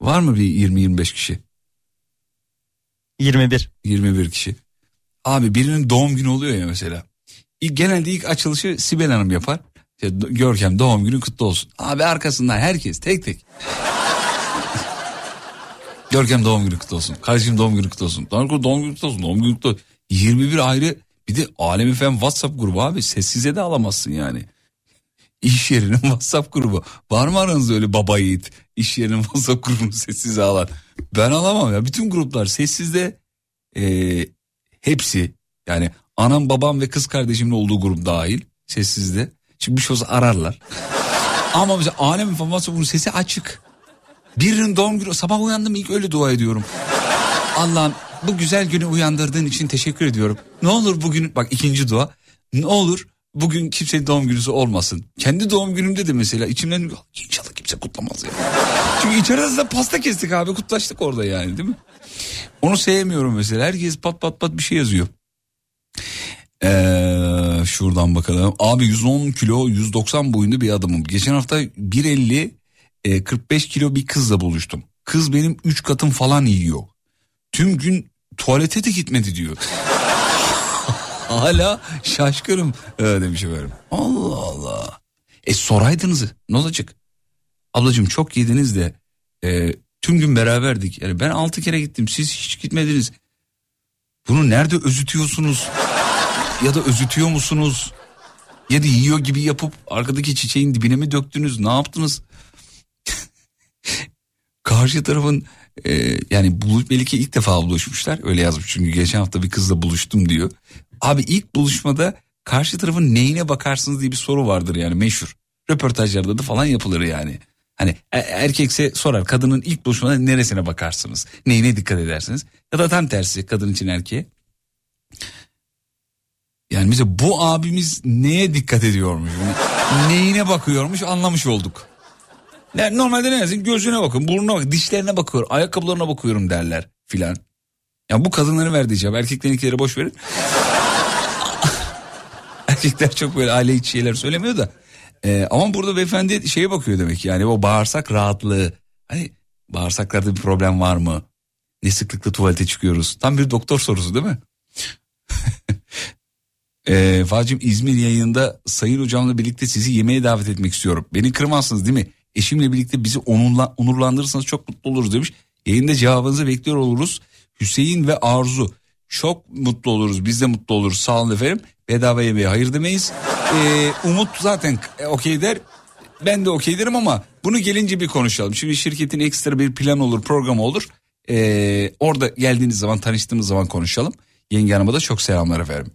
Var mı bir 20-25 kişi? 21. 21 kişi. Abi birinin doğum günü oluyor ya mesela. İlk, genelde ilk açılışı Sibel Hanım yapar. İşte Görkem doğum günü kutlu olsun. Abi arkasından herkes tek tek. [LAUGHS] Görkem doğum günü kutlu olsun. Kardeşim doğum günü kutlu olsun. Günü, doğum günü kutlu olsun. Doğum günü kutlu olsun. 21 ayrı bir de Alem FM WhatsApp grubu abi sessize de alamazsın yani. İş yerinin [LAUGHS] WhatsApp grubu. Var mı aranızda öyle baba yiğit? İş yerinin [LAUGHS] WhatsApp grubunu sessize alan. Ben alamam ya. Bütün gruplar sessizde e, hepsi yani anam babam ve kız kardeşimin olduğu grup dahil sessizde. Şey olsa ararlar. Ama mesela alem falan sesi açık. Birinin doğum günü sabah uyandım ilk öyle dua ediyorum. Allah'ım bu güzel günü uyandırdığın için teşekkür ediyorum. Ne olur bugün bak ikinci dua. Ne olur bugün kimsenin doğum günüsü olmasın. Kendi doğum günümde de mesela içimden inşallah kimse kutlamaz ya. Çünkü içeride de pasta kestik abi kutlaştık orada yani değil mi? Onu sevmiyorum mesela. Herkes pat pat pat bir şey yazıyor. Ee, şuradan bakalım. Abi 110 kilo 190 boyunda bir adamım. Geçen hafta 1.50 e, 45 kilo bir kızla buluştum. Kız benim 3 katım falan yiyor. Tüm gün tuvalete de gitmedi diyor. [LAUGHS] Hala şaşkınım ee, demiş efendim. Allah Allah. E soraydınız ne olacak? Ablacığım çok yediniz de e, tüm gün beraberdik. Yani ben 6 kere gittim siz hiç gitmediniz. Bunu nerede özütüyorsunuz? Ya da özütüyor musunuz? Ya da yiyor gibi yapıp arkadaki çiçeğin dibine mi döktünüz? Ne yaptınız? [LAUGHS] Karşı tarafın e, yani buluş, belki ilk defa buluşmuşlar. Öyle yazmış çünkü geçen hafta bir kızla buluştum diyor. Abi ilk buluşmada karşı tarafın neyine bakarsınız diye bir soru vardır yani meşhur. Röportajlarda da falan yapılır yani. Hani e- erkekse sorar kadının ilk buluşmada neresine bakarsınız? Neyine dikkat edersiniz? Ya da tam tersi kadın için erkeğe. Yani mesela bu abimiz neye dikkat ediyormuş? Neyine bakıyormuş anlamış olduk. Yani normalde ne yazın? Gözüne bakın, burnuna bakın, dişlerine bakıyorum, ayakkabılarına bakıyorum derler filan. Ya bu kadınların verdiği cevap. Erkeklerinkileri boş verin. [LAUGHS] Erkekler çok böyle aile içi şeyler söylemiyor da. Ee, ama burada beyefendi şeye bakıyor demek yani o bağırsak rahatlığı. Hani bağırsaklarda bir problem var mı? Ne sıklıkla tuvalete çıkıyoruz? Tam bir doktor sorusu değil mi? [LAUGHS] Ee, Facim İzmir yayında Sayın Hocamla birlikte sizi yemeğe davet etmek istiyorum. Beni kırmazsınız değil mi? Eşimle birlikte bizi onurla, onurlandırırsanız çok mutlu oluruz demiş. Yayında cevabınızı bekliyor oluruz. Hüseyin ve Arzu çok mutlu oluruz. Biz de mutlu oluruz. Sağ olun efendim. Bedava yemeğe hayır demeyiz. Ee, Umut zaten e, okey der. Ben de okey derim ama bunu gelince bir konuşalım. Şimdi şirketin ekstra bir plan olur, program olur. Ee, orada geldiğiniz zaman, tanıştığımız zaman konuşalım. Yenge Hanım'a da çok selamlar efendim.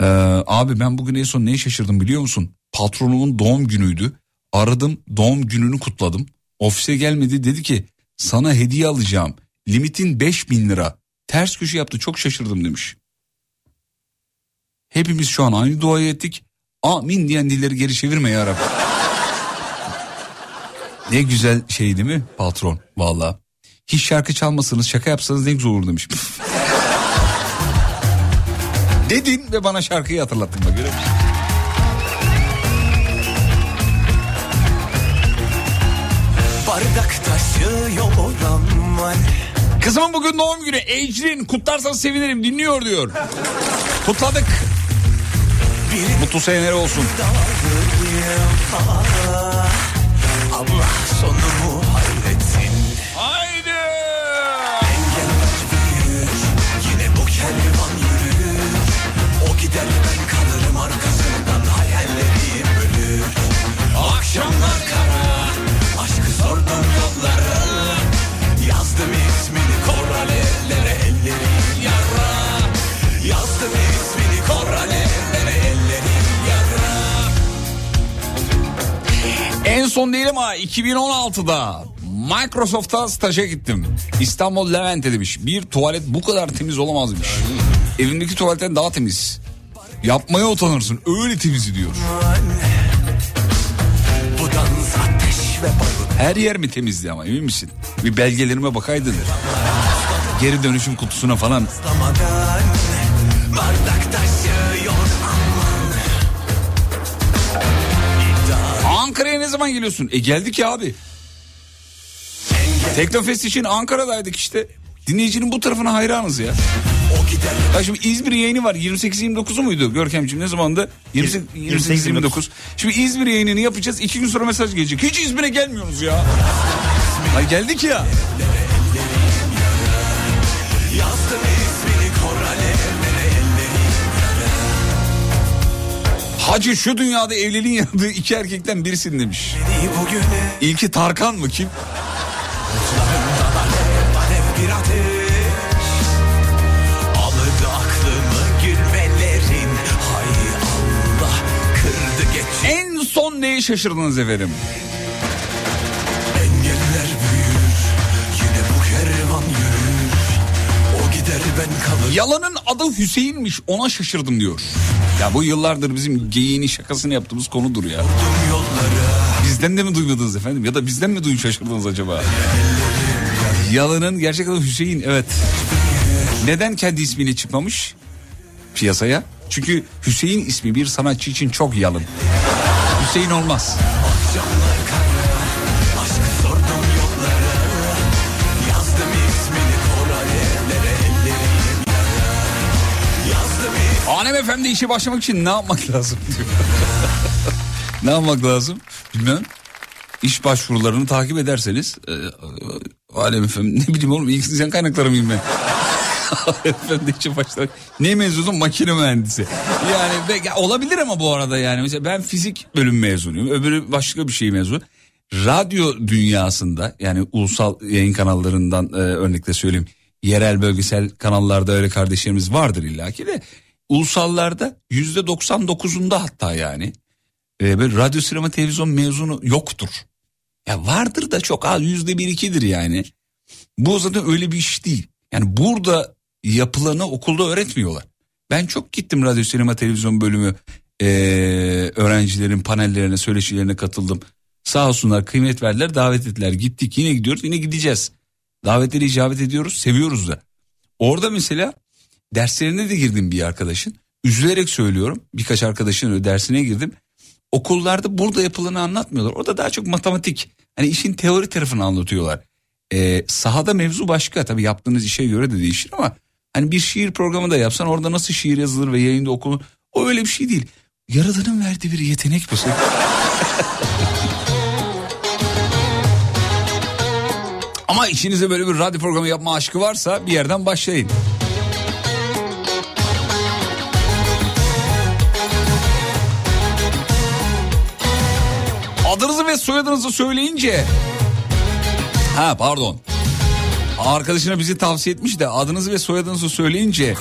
Ee, abi ben bugün en son neye şaşırdım biliyor musun? Patronumun doğum günüydü. Aradım doğum gününü kutladım. Ofise gelmedi dedi ki sana hediye alacağım. Limitin 5000 lira. Ters köşe yaptı çok şaşırdım demiş. Hepimiz şu an aynı duayı ettik. Amin diyen dilleri geri çevirme ya Rabbi. ne güzel şey değil mi patron valla. Hiç şarkı çalmasanız şaka yapsanız ne güzel olur demiş. [LAUGHS] Dedin ve bana şarkıyı hatırlattın bak görüyor musun? Bardak taşıyor oram var Kızımın bugün doğum günü Ecrin kutlarsanız sevinirim dinliyor diyor. Kutladık. Mutlu seneler olsun. Allah sonumu son değil ama 2016'da Microsoft'a staja gittim. İstanbul Levent'e demiş. Bir tuvalet bu kadar temiz olamaz demiş. Evimdeki tuvaletten daha temiz. Yapmaya utanırsın. Öyle temiz diyor. Her yer mi temizdi ama emin misin? Bir belgelerime bakaydın. Geri dönüşüm kutusuna falan. Ne zaman geliyorsun? E geldik ya abi. Teknofest için Ankara'daydık işte. Dinleyicinin bu tarafına hayranız ya. Ya şimdi İzmir yayını var 28-29'u muydu Görkemciğim ne zamandı? 28-29. Şimdi İzmir yayınını yapacağız iki gün sonra mesaj gelecek. Hiç İzmir'e gelmiyoruz ya. Ay geldik ya. Hacı şu dünyada evliliğin yandığı iki erkekten birisin demiş. İlki Tarkan mı kim? En son neye şaşırdınız efendim? Engeller büyür Yine bu kervan yürür O gider ben kalır Yalanın adı Hüseyin'miş ona şaşırdım diyor. Ya bu yıllardır bizim geyiğini şakasını yaptığımız konudur ya. Bizden de mi duymadınız efendim ya da bizden mi duyun şaşırdınız acaba? Yalanın gerçek adı Hüseyin evet. Neden kendi ismiyle çıkmamış piyasaya? Çünkü Hüseyin ismi bir sanatçı için çok yalın. Hüseyin olmaz. Hanem efendi işe başlamak için ne yapmak lazım diyor. [LAUGHS] ne yapmak lazım? Bilmem. İş başvurularını takip ederseniz e, e, Alem efendim ne bileyim oğlum insan kaynakları mıyım ben? [LAUGHS] Alem işe başlamak. Ne mezunusun? Makine mühendisi. Yani be- ya olabilir ama bu arada yani. Mesela ben fizik bölüm mezunuyum. Öbürü başka bir şey mezun. Radyo dünyasında yani ulusal yayın kanallarından e, örnekle söyleyeyim. Yerel bölgesel kanallarda öyle kardeşlerimiz vardır illaki de. Ulusallarda yüzde 99'unda hatta yani. E, böyle radyo sinema televizyon mezunu yoktur. Ya vardır da çok az yüzde bir ikidir yani. Bu zaten öyle bir iş değil. Yani burada yapılanı okulda öğretmiyorlar. Ben çok gittim radyo sinema televizyon bölümü ee, öğrencilerin panellerine söyleşilerine katıldım. Sağ olsunlar kıymet verdiler davet ettiler gittik yine gidiyoruz yine gideceğiz. Davetleri icabet ediyoruz seviyoruz da. Orada mesela derslerine de girdim bir arkadaşın. Üzülerek söylüyorum birkaç arkadaşın dersine girdim. Okullarda burada yapılanı anlatmıyorlar. Orada daha çok matematik. Hani işin teori tarafını anlatıyorlar. Ee, sahada mevzu başka tabii yaptığınız işe göre de değişir ama hani bir şiir programı da yapsan orada nasıl şiir yazılır ve yayında okunur o öyle bir şey değil. Yaradanın verdiği bir yetenek bu. [LAUGHS] Ama içinizde böyle bir radyo programı yapma aşkı varsa bir yerden başlayın. Soyadınızı söyleyince... Ha pardon. Arkadaşına bizi tavsiye etmiş de adınızı ve soyadınızı söyleyince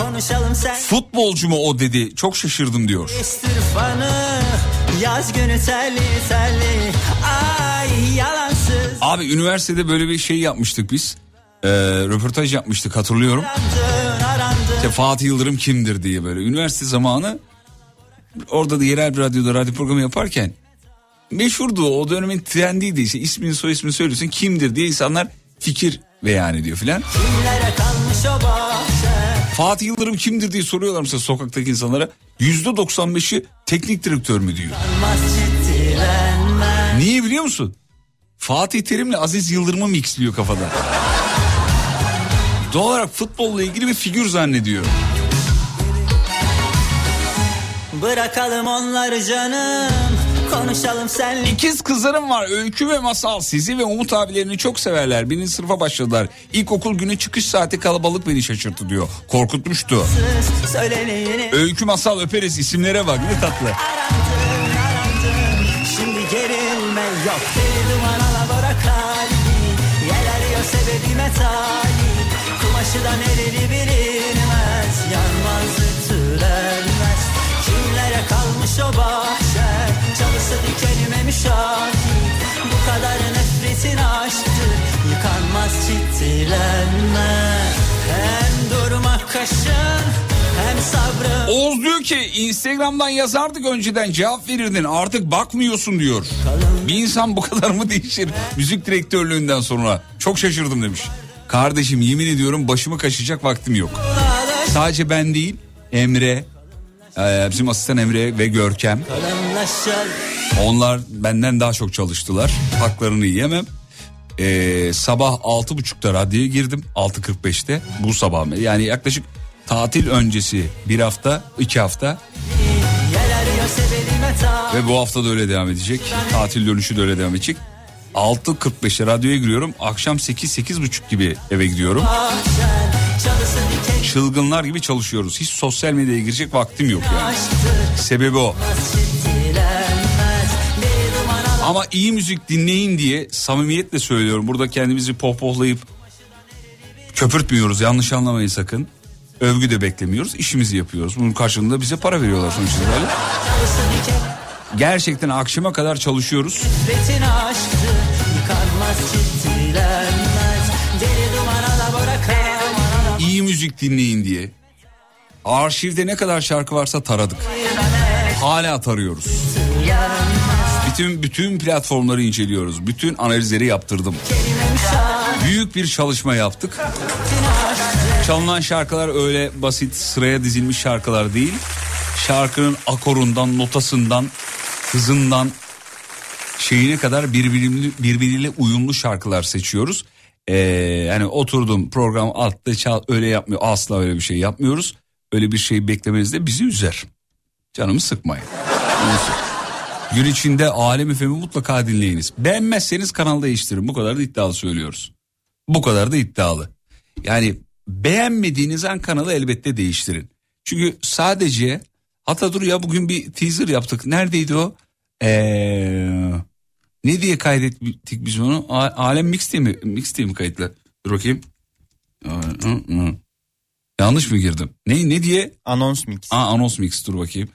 futbolcu mu o dedi. Çok şaşırdım diyor. İstirfanı Yaz günü terli terli Ay yalansız Abi üniversitede böyle bir şey yapmıştık biz. Ee, röportaj yapmıştık hatırlıyorum. Arandın arandın İşte Fatih Yıldırım kimdir diye böyle. Üniversite zamanı orada da yerel bir radyoda radyo programı yaparken meşhurdu o dönemin trendiydi işte ismini soy ismini söylüyorsun kimdir diye insanlar fikir beyan ediyor filan. Fatih Yıldırım kimdir diye soruyorlar mesela sokaktaki insanlara. Yüzde 95'i teknik direktör mü diyor. Niye biliyor musun? Fatih Terim'le Aziz Yıldırım'ı mixliyor kafada. Doğal olarak futbolla ilgili bir figür zannediyor. Bırakalım onları canım Konuşalım senle İkiz kızlarım var Öykü ve Masal sizi ve Umut abilerini çok severler. Birinci sınıfa başladılar. İlkokul günü çıkış saati kalabalık beni şaşırttı diyor. Korkutmuştu. Öykü Masal öperiz isimlere bak ne tatlı. Şimdi gerilme yok Deli duman alabora kalbi Yer arıyor sebebime talip Kumaşı da nereli kalmış o bahçe Çalısı dikenime müşahit Bu kadar nefretin aşktır Yıkanmaz ciddilenme Hem durmak kaşın Oğuz diyor ki Instagram'dan yazardık önceden cevap verirdin artık bakmıyorsun diyor. Bir insan bu kadar mı değişir müzik direktörlüğünden sonra? Çok şaşırdım demiş. Kardeşim yemin ediyorum başımı kaşıyacak vaktim yok. Sadece ben değil Emre, e, bizim asistan Emre ve Görkem. Onlar benden daha çok çalıştılar. Haklarını yiyemem. Ee, sabah 6.30'da radyoya girdim. 6.45'te bu sabah. Yani yaklaşık tatil öncesi bir hafta, iki hafta. Ve bu hafta da öyle devam edecek. Tatil dönüşü de öyle devam edecek. 6.45'te radyoya giriyorum. Akşam 8-8.30 gibi eve gidiyorum. dikenime Çılgınlar gibi çalışıyoruz. Hiç sosyal medyaya girecek vaktim yok yani. Sebebi o. Ama iyi müzik dinleyin diye samimiyetle söylüyorum. Burada kendimizi pohpohlayıp köpürtmüyoruz. Yanlış anlamayın sakın. Övgü de beklemiyoruz. işimizi yapıyoruz. Bunun karşılığında bize para veriyorlar sonuç itibariyle. Gerçekten akşama kadar çalışıyoruz. Nefretin müzik dinleyin diye. Arşivde ne kadar şarkı varsa taradık. Hala tarıyoruz. Bütün bütün platformları inceliyoruz. Bütün analizleri yaptırdım. Büyük bir çalışma yaptık. Çalınan şarkılar öyle basit sıraya dizilmiş şarkılar değil. Şarkının akorundan, notasından, hızından şeyine kadar birbiriyle, birbiriyle uyumlu şarkılar seçiyoruz. Ee, oturdum program altta çal öyle yapmıyor. Asla öyle bir şey yapmıyoruz. Öyle bir şey beklemeniz de bizi üzer. Canımı sıkmayın. Gün içinde Alem FM'i mutlaka dinleyiniz. Beğenmezseniz kanal değiştirin. Bu kadar da iddialı söylüyoruz. Bu kadar da iddialı. Yani beğenmediğiniz an kanalı elbette değiştirin. Çünkü sadece hatta dur ya bugün bir teaser yaptık. Neredeydi o? Ee, ne diye kaydettik biz onu? Alem Mix diye mi, Mix diye mi kayıtlı? Dur bakayım. Yanlış mı girdim? Ne ne diye? Anons mix. Aa, anons mix dur bakayım.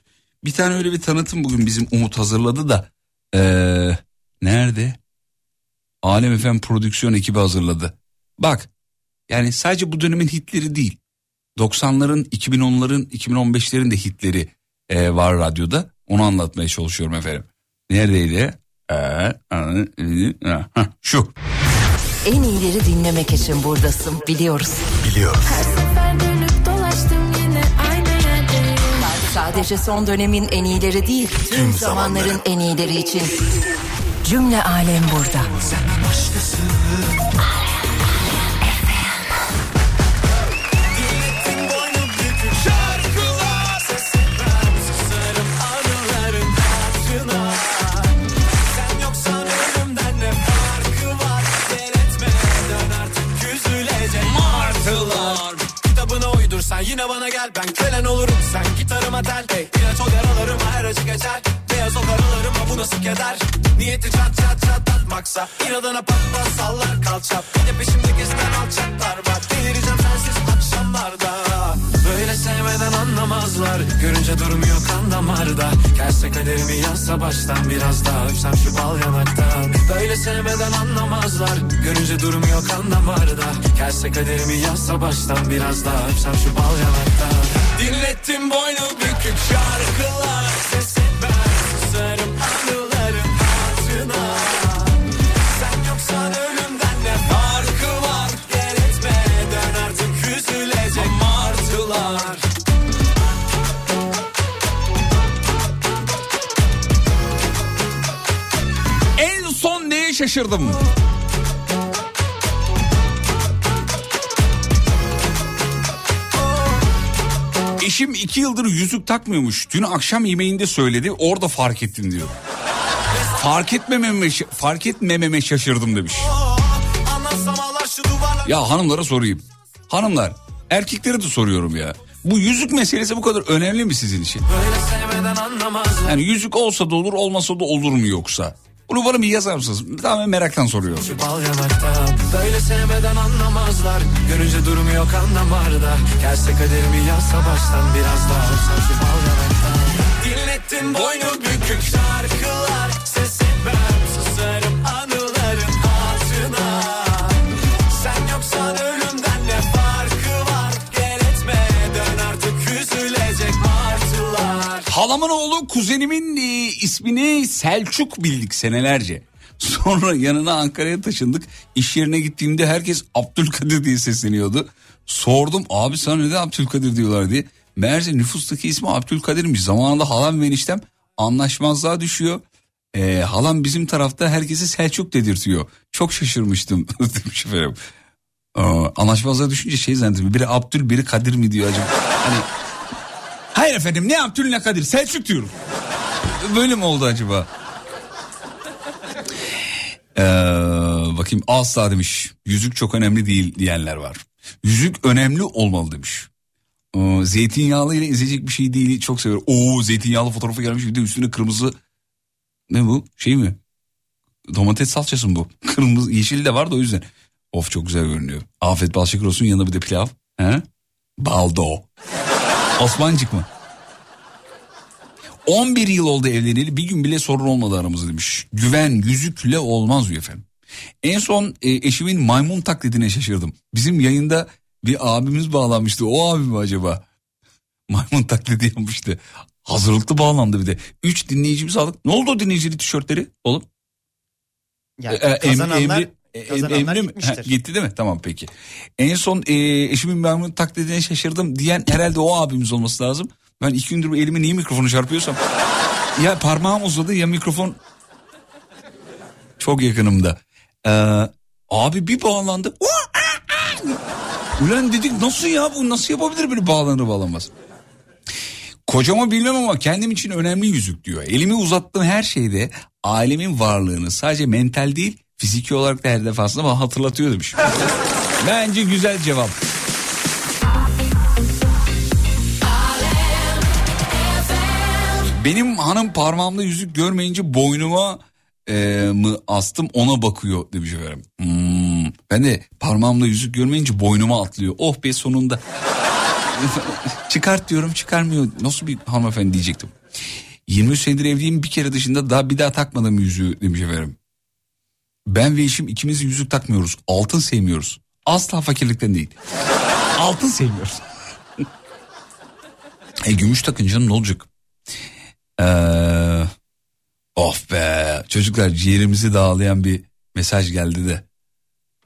Bir tane öyle bir tanıtım bugün bizim Umut hazırladı da. Ee, nerede? Alem Efem prodüksiyon ekibi hazırladı. Bak yani sadece bu dönemin hitleri değil. 90'ların, 2010'ların, 2015'lerin de hitleri e, var radyoda. Onu anlatmaya çalışıyorum efendim. Neredeydi? E, şu. En iyileri dinlemek için buradasın biliyoruz. Biliyoruz. sefer dönüp dolaştım yine aynı yerdeyim. Sadece son dönemin en iyileri değil, tüm zamanların en iyileri için. Cümle alem burada. Boynu Uydursan yine bana gel Ben kölen olurum. Sen gitarıma tel hey, İlaç ol yaralarıma her acı geçer. Beyaz ol karalarıma bu nasıl keder? Niyeti çat çat çatlatmaksa İnadına pat pat sallar kalçap Bir de peşimde gezen alçaklar var. Delireceğim sensiz akşamlarda Böyle sevmeden anlamazlar. Görünce durmuyor kan damarda. Gelse kaderimi yazsa baştan Biraz daha öpsem şu bal yanaktan. Böyle sevmeden anlamazlar. Görünce durmuyor kan damarda. Gelse kaderimi yazsa baştan Biraz daha öpsem şu bal yanaktan. Dinlettim boynu bükük şarkılar. Ses şaşırdım? Eşim iki yıldır yüzük takmıyormuş. Dün akşam yemeğinde söyledi. Orada fark ettim diyor. Fark etmememe, fark etmememe şaşırdım demiş. Ya hanımlara sorayım. Hanımlar, erkeklere de soruyorum ya. Bu yüzük meselesi bu kadar önemli mi sizin için? Yani yüzük olsa da olur, olmasa da olur mu yoksa? Bunu bana bir yazar mısınız? Tamamen meraktan soruyorum. Şu bal yanaktan Böyle sevmeden anlamazlar Görünce durmuyor kan damarda Gelse kaderimi yazsa baştan Biraz daha şu bal yanaktan Dinlettin boynu bükük şarkılar Halamın oğlu kuzenimin e, ismini Selçuk bildik senelerce. Sonra yanına Ankara'ya taşındık. İş yerine gittiğimde herkes Abdülkadir diye sesleniyordu. Sordum abi sana neden Abdülkadir diyorlar diye. Meğerse nüfustaki ismi Abdülkadir'miş. Zamanında halam ve eniştem anlaşmazlığa düşüyor. Ee, halam bizim tarafta herkesi Selçuk dedirtiyor. Çok şaşırmıştım [LAUGHS] demiş efendim. Anlaşmazlığa düşünce şey zannettim. Biri Abdül biri Kadir mi diyor acaba? Hani Hayır efendim ne Abdül ne Kadir Selçuk diyorum. Böyle mi oldu acaba? Ee, bakayım asla demiş. Yüzük çok önemli değil diyenler var. Yüzük önemli olmalı demiş. Ee, zeytinyağlı ile izleyecek bir şey değil. Çok seviyorum. Oo zeytinyağlı fotoğrafı gelmiş. Bir de üstüne kırmızı. Ne bu? Şey mi? Domates salçası mı bu? [LAUGHS] Kırmızı yeşil de var da o yüzden. Of çok güzel görünüyor. Afet bal şeker olsun yanında bir de pilav. He? Baldo. Osmancık mı? 11 yıl oldu evleneli bir gün bile sorun olmadı aramızda demiş. Güven yüzükle olmaz diyor efendim. En son e, eşimin maymun taklidine şaşırdım. Bizim yayında bir abimiz bağlanmıştı. O abi mi acaba? [LAUGHS] Maymun taklidi yapmıştı. Hazırlıklı bağlandı bir de. Üç dinleyicimiz aldık. Ne oldu o dinleyicili tişörtleri oğlum? Ya, E, e, em- kazananlar, Emri- e, kazananlar Emri mi? gitmiştir. Ha, gitti değil mi? Tamam peki. En son e, eşimin maymun taklidine şaşırdım diyen herhalde o abimiz olması lazım. Ben iki gündür bu elimi niye mikrofonu çarpıyorsam. ya parmağım uzadı ya mikrofon çok yakınımda. Ee, abi bir bağlandı. Ulan dedik nasıl ya bu nasıl yapabilir böyle bağlanır bağlamaz. Kocama bilmem ama kendim için önemli yüzük diyor. Elimi uzattığım her şeyde ailemin varlığını sadece mental değil fiziki olarak da her defasında bana hatırlatıyor demiş. [LAUGHS] Bence güzel cevap. Benim hanım parmağımda yüzük görmeyince boynuma e, mı astım ona bakıyor demiş efendim. Hmm, ben de parmağımda yüzük görmeyince boynuma atlıyor. Oh be sonunda. [LAUGHS] Çıkart diyorum çıkarmıyor. Nasıl bir hanımefendi diyecektim. 23 senedir evliyim bir kere dışında daha bir daha takmadım yüzüğü demiş efendim. Ben ve eşim ikimiz yüzük takmıyoruz. Altın sevmiyoruz. Asla fakirlikten değil. Altın sevmiyoruz. [LAUGHS] E gümüş takınca ne olacak? Ee, of be çocuklar ciğerimizi dağlayan bir mesaj geldi de.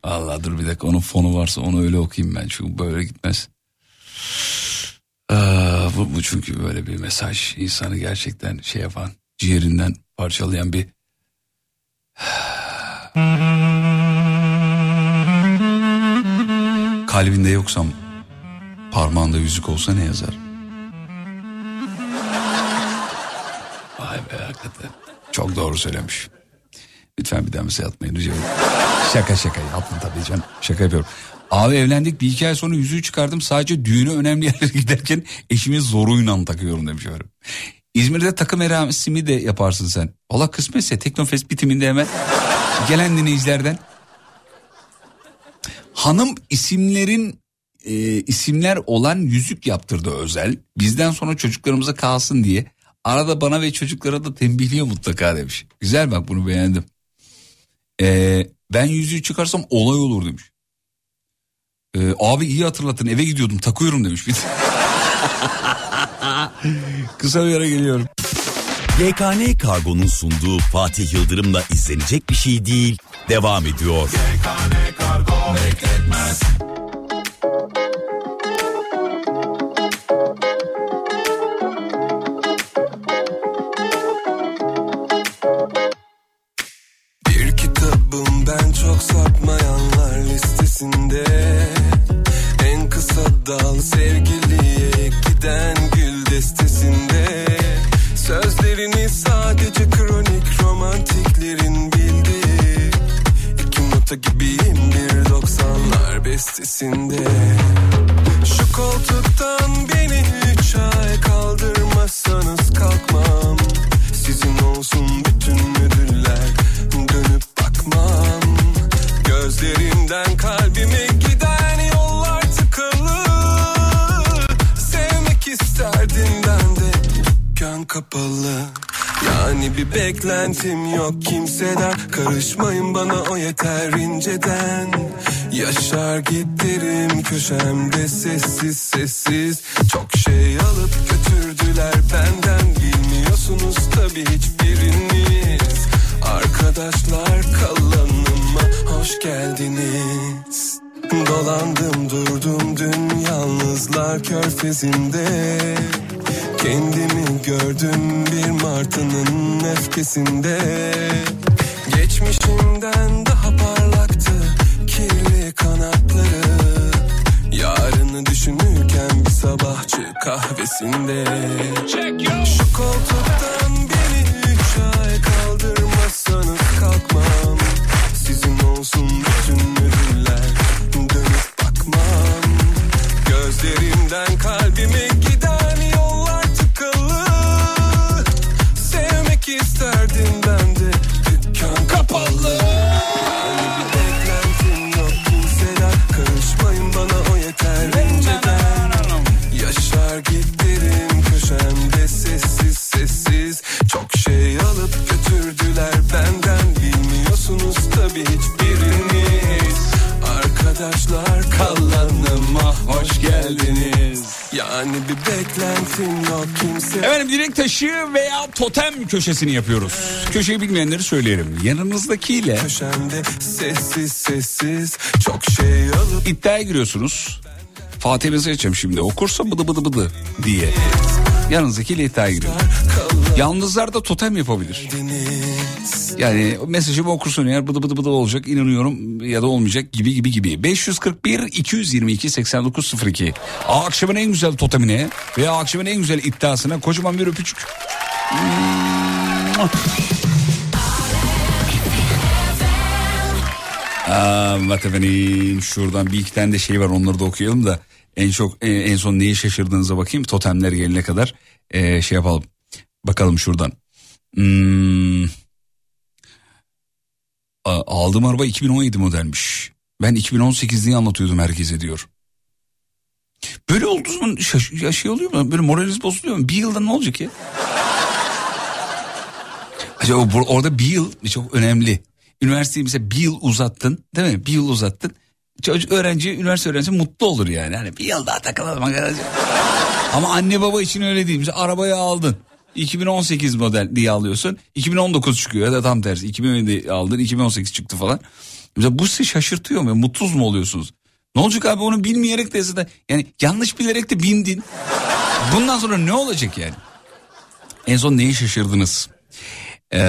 Allah dur bir dakika onun fonu varsa onu öyle okuyayım ben çünkü böyle gitmez. Ee, bu, bu çünkü böyle bir mesaj insanı gerçekten şey yapan ciğerinden parçalayan bir kalbinde yoksam parmağında yüzük olsa ne yazar? Vay be hakikaten. Çok doğru söylemiş. Lütfen bir daha mesaj atmayın rica ederim. Şaka şaka yaptım tabii canım. Şaka yapıyorum. Abi evlendik bir iki ay sonra yüzüğü çıkardım. Sadece düğüne önemli yerlere [LAUGHS] giderken eşimi zoruyla takıyorum demiş efendim. İzmir'de takım merasimi de yaparsın sen. Valla kısmetse Teknofest bitiminde hemen gelen dinleyicilerden. Hanım isimlerin e, isimler olan yüzük yaptırdı özel. Bizden sonra çocuklarımıza kalsın diye. Arada bana ve çocuklara da tembihliyor mutlaka demiş. Güzel bak bunu beğendim. Ee, ben yüzüğü çıkarsam olay olur demiş. Ee, abi iyi hatırlatın eve gidiyordum takıyorum demiş. [LAUGHS] Kısa bir ara geliyorum. YKN Kargo'nun sunduğu Fatih Yıldırım'la izlenecek bir şey değil. Devam ediyor. Bir kitabım ben çok sapmayanlar listesinde En kısa dal sevgiliye giden gül destesinde Sözlerini sadece kronik romantiklerin bildiği. İki nota gibiyim bir doksanlar bestesinde. Şu koltuktan beni üç ay kaldırmazsanız kalkmam. Sizin olsun bütün ödüller dönüp bakmam. Gözlerimden kalbime kapalı. Yani bir beklentim yok kimseden. Karışmayın bana o yeter inceden. Yaşar giderim köşemde sessiz sessiz. Çok şey alıp götürdüler benden. Bilmiyorsunuz tabi hiçbiriniz. Arkadaşlar kalanıma hoş geldiniz. Dolandım durdum dün yalnızlar körfezinde Kendimi gördüm bir martının öfkesinde. Geçmişimden daha parlaktı kirli kanatları. Yarını düşünürken bir sabahçı kahvesinde. Şu koltuktan beni üç ay kaldırmazsanız kalkmam. Sizin olsun bütün totem köşesini yapıyoruz. Köşeyi bilmeyenleri söyleyelim. Yanınızdakiyle sessiz sessiz Çok şey alıp iddiaya giriyorsunuz. Fatih mesaj açacağım şimdi. Okursa bıdı bıdı bıdı diye. Yanınızdakiyle iddiaya giriyor. Yalnızlar da totem yapabilir. Yani mesajımı okursun eğer bıdı bıdı bıdı olacak inanıyorum ya da olmayacak gibi gibi gibi. 541 222 8902. Akşamın en güzel totemine veya akşamın en güzel iddiasına kocaman bir öpücük. Bak efendim şuradan bir iki tane de şey var onları da okuyalım da en çok en, son neyi şaşırdığınıza bakayım totemler gelene kadar ee, şey yapalım bakalım şuradan. Hmm. Aldığım araba 2017 modelmiş. Ben 2018 diye anlatıyordum herkese diyor. Böyle olduğu zaman şaş- ya şey oluyor mu? Böyle moraliniz bozuluyor mu? Bir yılda ne olacak ya? Acaba bu- orada bir yıl çok önemli. Üniversiteyi mesela bir yıl uzattın değil mi? Bir yıl uzattın. Çocuk öğrenci, üniversite öğrencisi mutlu olur yani. Hani bir yıl daha takılalım. [LAUGHS] Ama anne baba için öyle değil. Mesela arabayı aldın. 2018 model diye alıyorsun. 2019 çıkıyor ya da tam tersi. 2017 aldın 2018 çıktı falan. Mesela bu sizi şaşırtıyor mu? Mutsuz mu oluyorsunuz? Ne olacak abi onu bilmeyerek de zaten yani yanlış bilerek de bindin. Bundan sonra ne olacak yani? En son neyi şaşırdınız? Ee,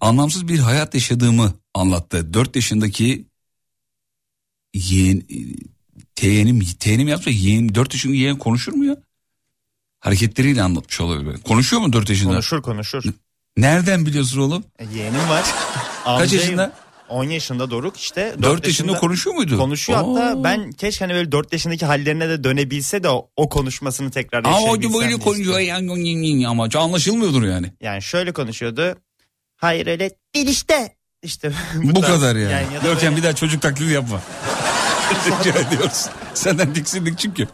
anlamsız bir hayat yaşadığımı anlattı. 4 yaşındaki yeğen, teğenim, teğenim yapsa yeğen, 4 yaşındaki yeğen konuşur mu ya? Hareketleriyle anlatmış olabilir. Konuşuyor mu 4 yaşında? Konuşur konuşur. Nereden biliyorsun oğlum? E, Yeğenim var. [LAUGHS] Kaç [LAUGHS] yaşında? 10 yaşında Doruk işte. 4 yaşında konuşuyor muydu? Konuşuyor hatta Oo. ben keşke hani böyle 4 yaşındaki hallerine de dönebilse de o, o konuşmasını tekrar Ama o yaşayabilsem böyle diye konuşuyor istiyorum. ama anlaşılmıyordur yani. Yani şöyle konuşuyordu. Hayır öyle değil işte. İşte [LAUGHS] Bu, tarz. kadar yani. yani ya Görkem böyle- bir daha çocuk taklidi yapma. Rica ediyoruz. Senden tiksindik çünkü.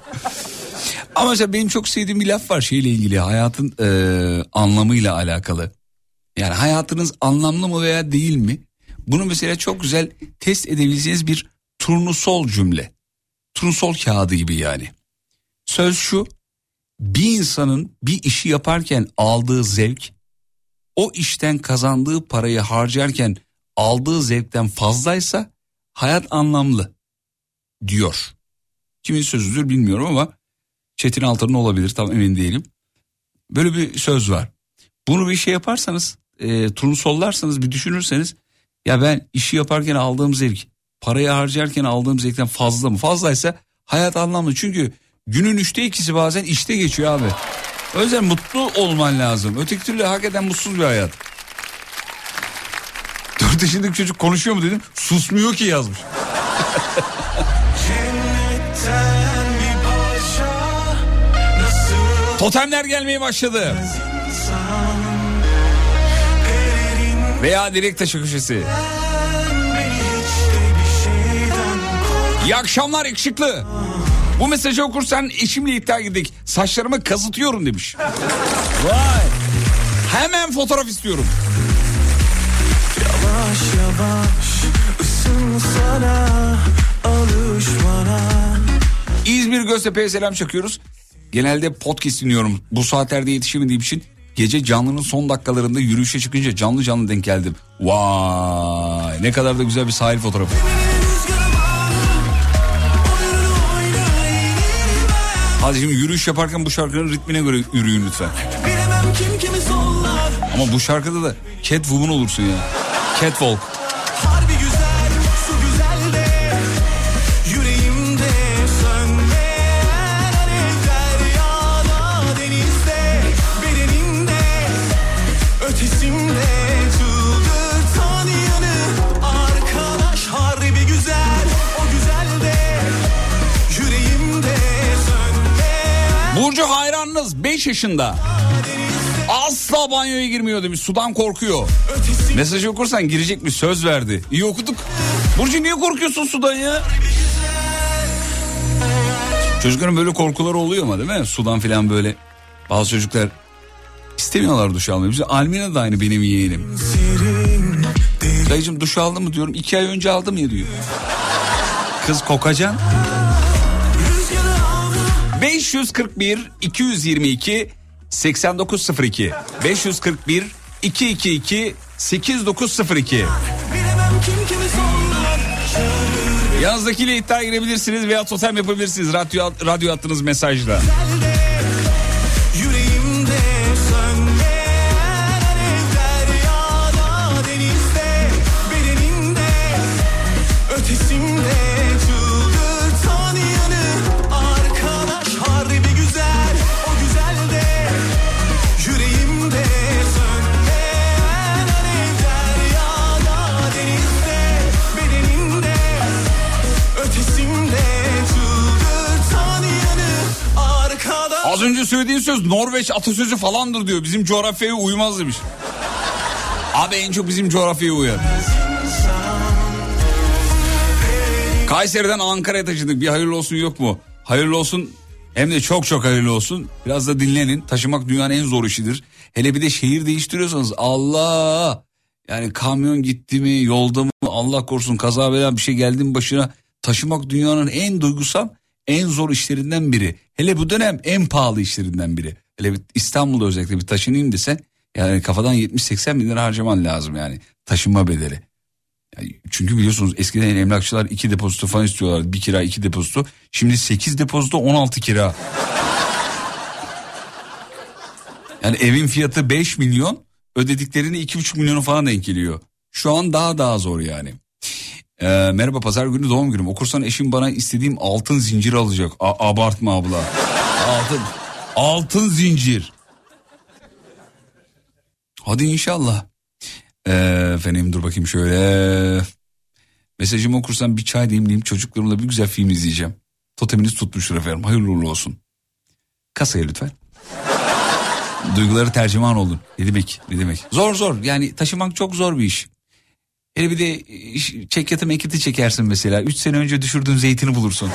Ama mesela benim çok sevdiğim bir laf var şeyle ilgili hayatın e, anlamıyla alakalı. Yani hayatınız anlamlı mı veya değil mi? Bunu mesela çok güzel test edebileceğiniz bir turnusol cümle. Turnusol kağıdı gibi yani. Söz şu bir insanın bir işi yaparken aldığı zevk o işten kazandığı parayı harcarken aldığı zevkten fazlaysa hayat anlamlı diyor. Kimin sözüdür bilmiyorum ama Çetin Altan'ın olabilir tam emin değilim. Böyle bir söz var. Bunu bir şey yaparsanız e, turnusollarsanız bir düşünürseniz ya ben işi yaparken aldığım zevk parayı harcarken aldığım zevkten fazla mı? Fazlaysa hayat anlamlı çünkü günün üçte ikisi bazen işte geçiyor abi. O yüzden mutlu olman lazım. Öteki türlü hakikaten mutsuz bir hayat. [LAUGHS] Dört yaşındaki çocuk konuşuyor mu dedim. Susmuyor ki yazmış. Totemler gelmeye başladı. insan Veya direkt taşı köşesi. İyi akşamlar yakışıklı. Bu mesajı okursan eşimle iddia girdik. Saçlarımı kazıtıyorum demiş. Vay. Hemen fotoğraf istiyorum. Yavaş yavaş ısınsana alış bana İzmir Göztepe'ye selam çakıyoruz. Genelde podcast dinliyorum. Bu saatlerde yetişemediğim için gece canlının son dakikalarında yürüyüşe çıkınca canlı canlı denk geldim. Vay ne kadar da güzel bir sahil fotoğrafı. Hadi şimdi yürüyüş yaparken bu şarkının ritmine göre yürüyün lütfen. Ama bu şarkıda da Catwoman olursun ya. Catwalk. 25 yaşında. Asla banyoya girmiyor demiş. Sudan korkuyor. Mesajı okursan girecek mi? Söz verdi. İyi okuduk. Burcu niye korkuyorsun sudan ya? Çocukların böyle korkuları oluyor ama değil mi? Sudan filan böyle. Bazı çocuklar istemiyorlar duş almayı. Bize Almina da aynı benim yeğenim. Dayıcım duş aldın mı diyorum. İki ay önce aldım ya diyor. Kız kokacan. 541 222 8902 541 222 8902 Bilemem kim kimi sollar Yanınızdakiyle iddia girebilirsiniz veya totem yapabilirsiniz. Radyo, radyo attığınız mesajla. Yüreğimde Az önce söylediğin söz Norveç atasözü falandır diyor. Bizim coğrafyaya uymaz demiş. Abi en çok bizim coğrafyaya uyar. Kayseri'den Ankara'ya taşıdık. Bir hayırlı olsun yok mu? Hayırlı olsun hem de çok çok hayırlı olsun. Biraz da dinlenin. Taşımak dünyanın en zor işidir. Hele bir de şehir değiştiriyorsanız Allah. Yani kamyon gitti mi yolda mı Allah korusun kaza bela bir şey geldi mi başına. Taşımak dünyanın en duygusal en zor işlerinden biri. Hele bu dönem en pahalı işlerinden biri. Hele bir İstanbul'da özellikle bir taşınayım desen yani kafadan 70-80 bin lira harcaman lazım yani taşınma bedeli. Yani çünkü biliyorsunuz eskiden emlakçılar iki depozito falan istiyorlardı. Bir kira iki depozito. Şimdi 8 depozito 16 kira. Yani evin fiyatı 5 milyon ödediklerini 2,5 milyonu falan denk geliyor. Şu an daha daha zor yani. Ee, merhaba pazar günü doğum günüm. Okursan eşim bana istediğim altın zincir alacak. A- abartma abla. Altın, altın zincir. Hadi inşallah. Ee, efendim dur bakayım şöyle. Mesajımı okursan bir çay demleyeyim çocuklarımla bir güzel film izleyeceğim. Toteminiz tutmuştur efendim hayırlı uğurlu olsun. Kasaya lütfen. Duyguları tercüman olun. Ne demek ne demek. Zor zor yani taşımak çok zor bir iş. Hele bir de iş- çekyatı meketi çekersin mesela. Üç sene önce düşürdüğün zeytini bulursun.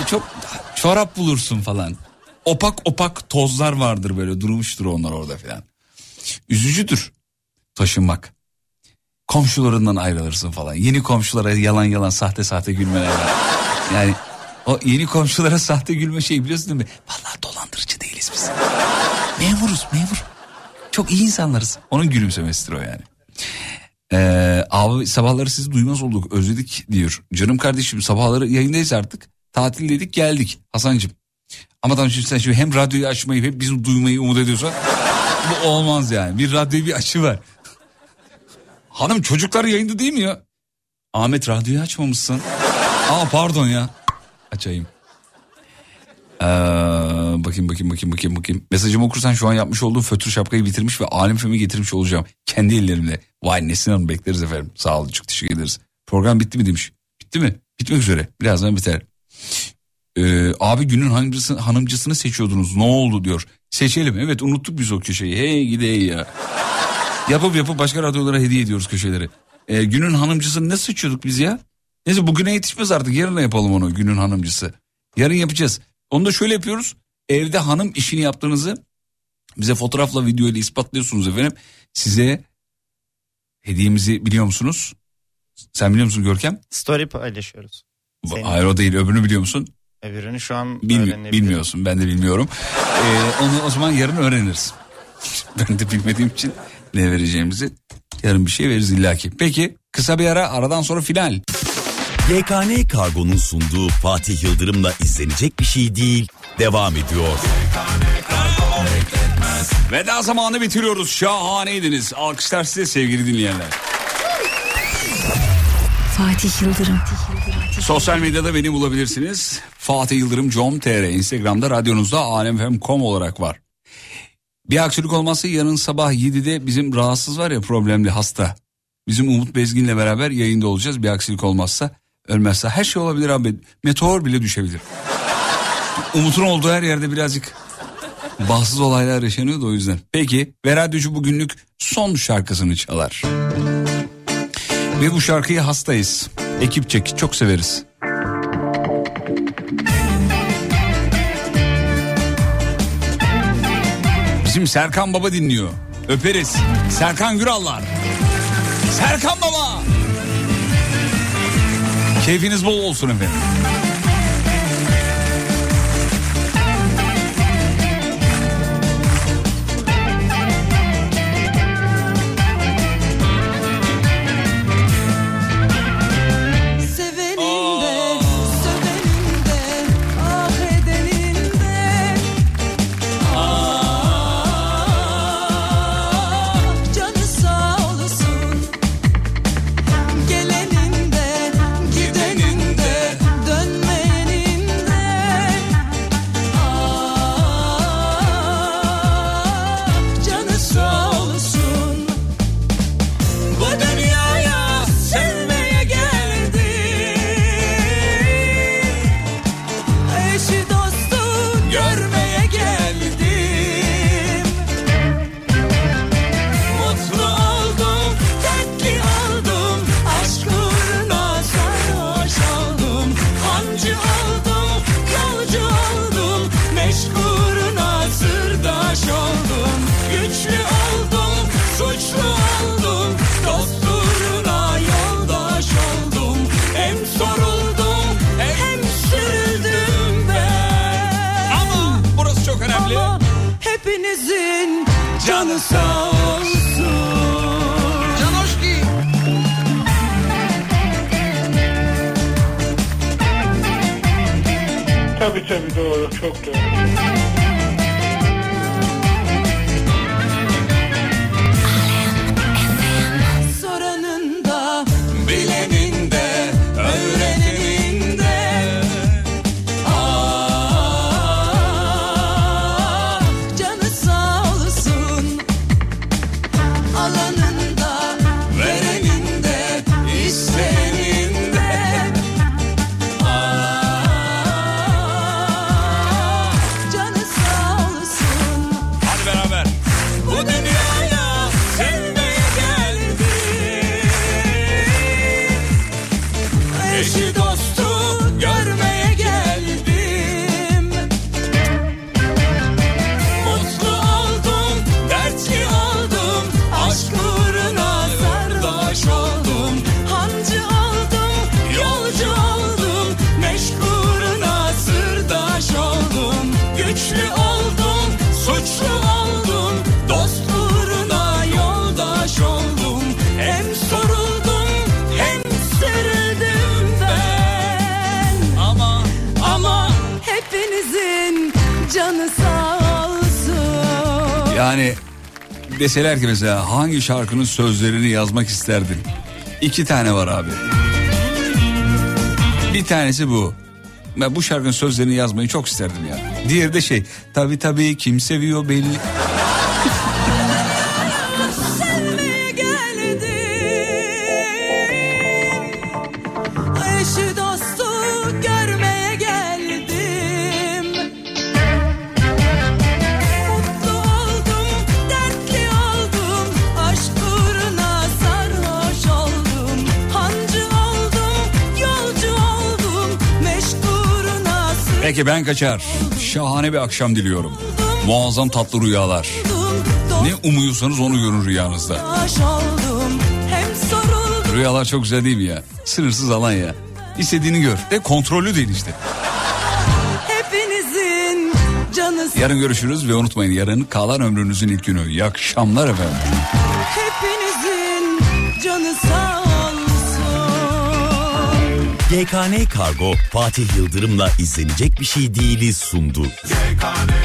Ya çok çorap bulursun falan. Opak opak tozlar vardır böyle durmuştur onlar orada falan. Üzücüdür taşınmak. Komşularından ayrılırsın falan. Yeni komşulara yalan yalan sahte sahte gülmeler var. Yani o yeni komşulara sahte gülme şey biliyorsun değil mi? Vallahi dolandırıcı değiliz biz. Memuruz memur. Çok iyi insanlarız. Onun gülümsemesidir o yani. Ee, abi sabahları sizi duymaz olduk özledik diyor. Canım kardeşim sabahları yayındayız artık. Tatil dedik geldik Hasan'cığım. Ama tamam şimdi sen şimdi hem radyoyu açmayı hep bizi duymayı umut ediyorsan bu olmaz yani. Bir radyoyu bir açı ver. Hanım çocuklar yayında değil mi ya? Ahmet radyoyu açmamışsın. Aa pardon ya. Açayım. Ee, bakayım bakayım bakayım bakayım bakayım. Mesajımı okursan şu an yapmış olduğum fötür şapkayı bitirmiş ve alem filmi getirmiş olacağım. Kendi ellerimle. Vay Nesin Hanım bekleriz efendim. Sağ olun çok teşekkür ederiz. Program bitti mi demiş. Bitti mi? Bitmek üzere. Birazdan biter. Ee, abi günün hanımcısını, hanımcısını seçiyordunuz. Ne oldu diyor. Seçelim. Evet unuttuk biz o köşeyi. Hey gide hey ya. yapıp yapıp başka radyolara hediye ediyoruz köşeleri. Ee, günün hanımcısını ne seçiyorduk biz ya? Neyse bugüne yetişmez artık. Yarın yapalım onu günün hanımcısı. Yarın yapacağız. Onu da şöyle yapıyoruz. Evde hanım işini yaptığınızı bize fotoğrafla video ile ispatlıyorsunuz efendim. Size hediyemizi biliyor musunuz? Sen biliyor musun Görkem? Story paylaşıyoruz. Senin- Hayır o değil öbürünü biliyor musun? Öbürünü şu an Bilmi- bilmiyorsun ben de bilmiyorum. Ee, onu o zaman yarın öğreniriz. [LAUGHS] ben de bilmediğim için ne vereceğimizi yarın bir şey veririz illaki. Peki kısa bir ara aradan sonra final. YKN Kargo'nun sunduğu Fatih Yıldırım'la izlenecek bir şey değil. Devam ediyor. Veda zamanı bitiriyoruz. Şahaneydiniz. Alkışlar size sevgili dinleyenler. Fatih Yıldırım. Sosyal medyada beni bulabilirsiniz. Fatih Yıldırım com.tr Instagram'da radyonuzda alemfm.com olarak var. Bir aksilik olmazsa yarın sabah 7'de bizim rahatsız var ya problemli hasta. Bizim Umut Bezgin'le beraber yayında olacağız bir aksilik olmazsa. Ölmezse her şey olabilir abi. Meteor bile düşebilir. Umut'un olduğu her yerde birazcık bahtsız olaylar yaşanıyor da o yüzden. Peki ve radyocu bugünlük son şarkısını çalar. Ve bu şarkıyı hastayız. Ekipçek çok severiz. Bizim Serkan Baba dinliyor. Öperiz. Serkan Gürallar. Serkan Baba. Keyfiniz bol olsun efendim. Deseler ki mesela hangi şarkının sözlerini yazmak isterdin? İki tane var abi. Bir tanesi bu. Ben bu şarkının sözlerini yazmayı çok isterdim ya. Diğeri de şey tabi tabi kim seviyor belli. Peki ben kaçar. Şahane bir akşam diliyorum. Muazzam tatlı rüyalar. Ne umuyorsanız onu görün rüyanızda. Rüyalar çok güzel değil mi ya? Sınırsız alan ya. İstediğini gör. De kontrollü değil işte. hepinizin canı Yarın görüşürüz ve unutmayın yarın kalan ömrünüzün ilk günü. İyi akşamlar efendim. GKN Kargo Fatih Yıldırım'la izlenecek bir şey değiliz sundu. GKN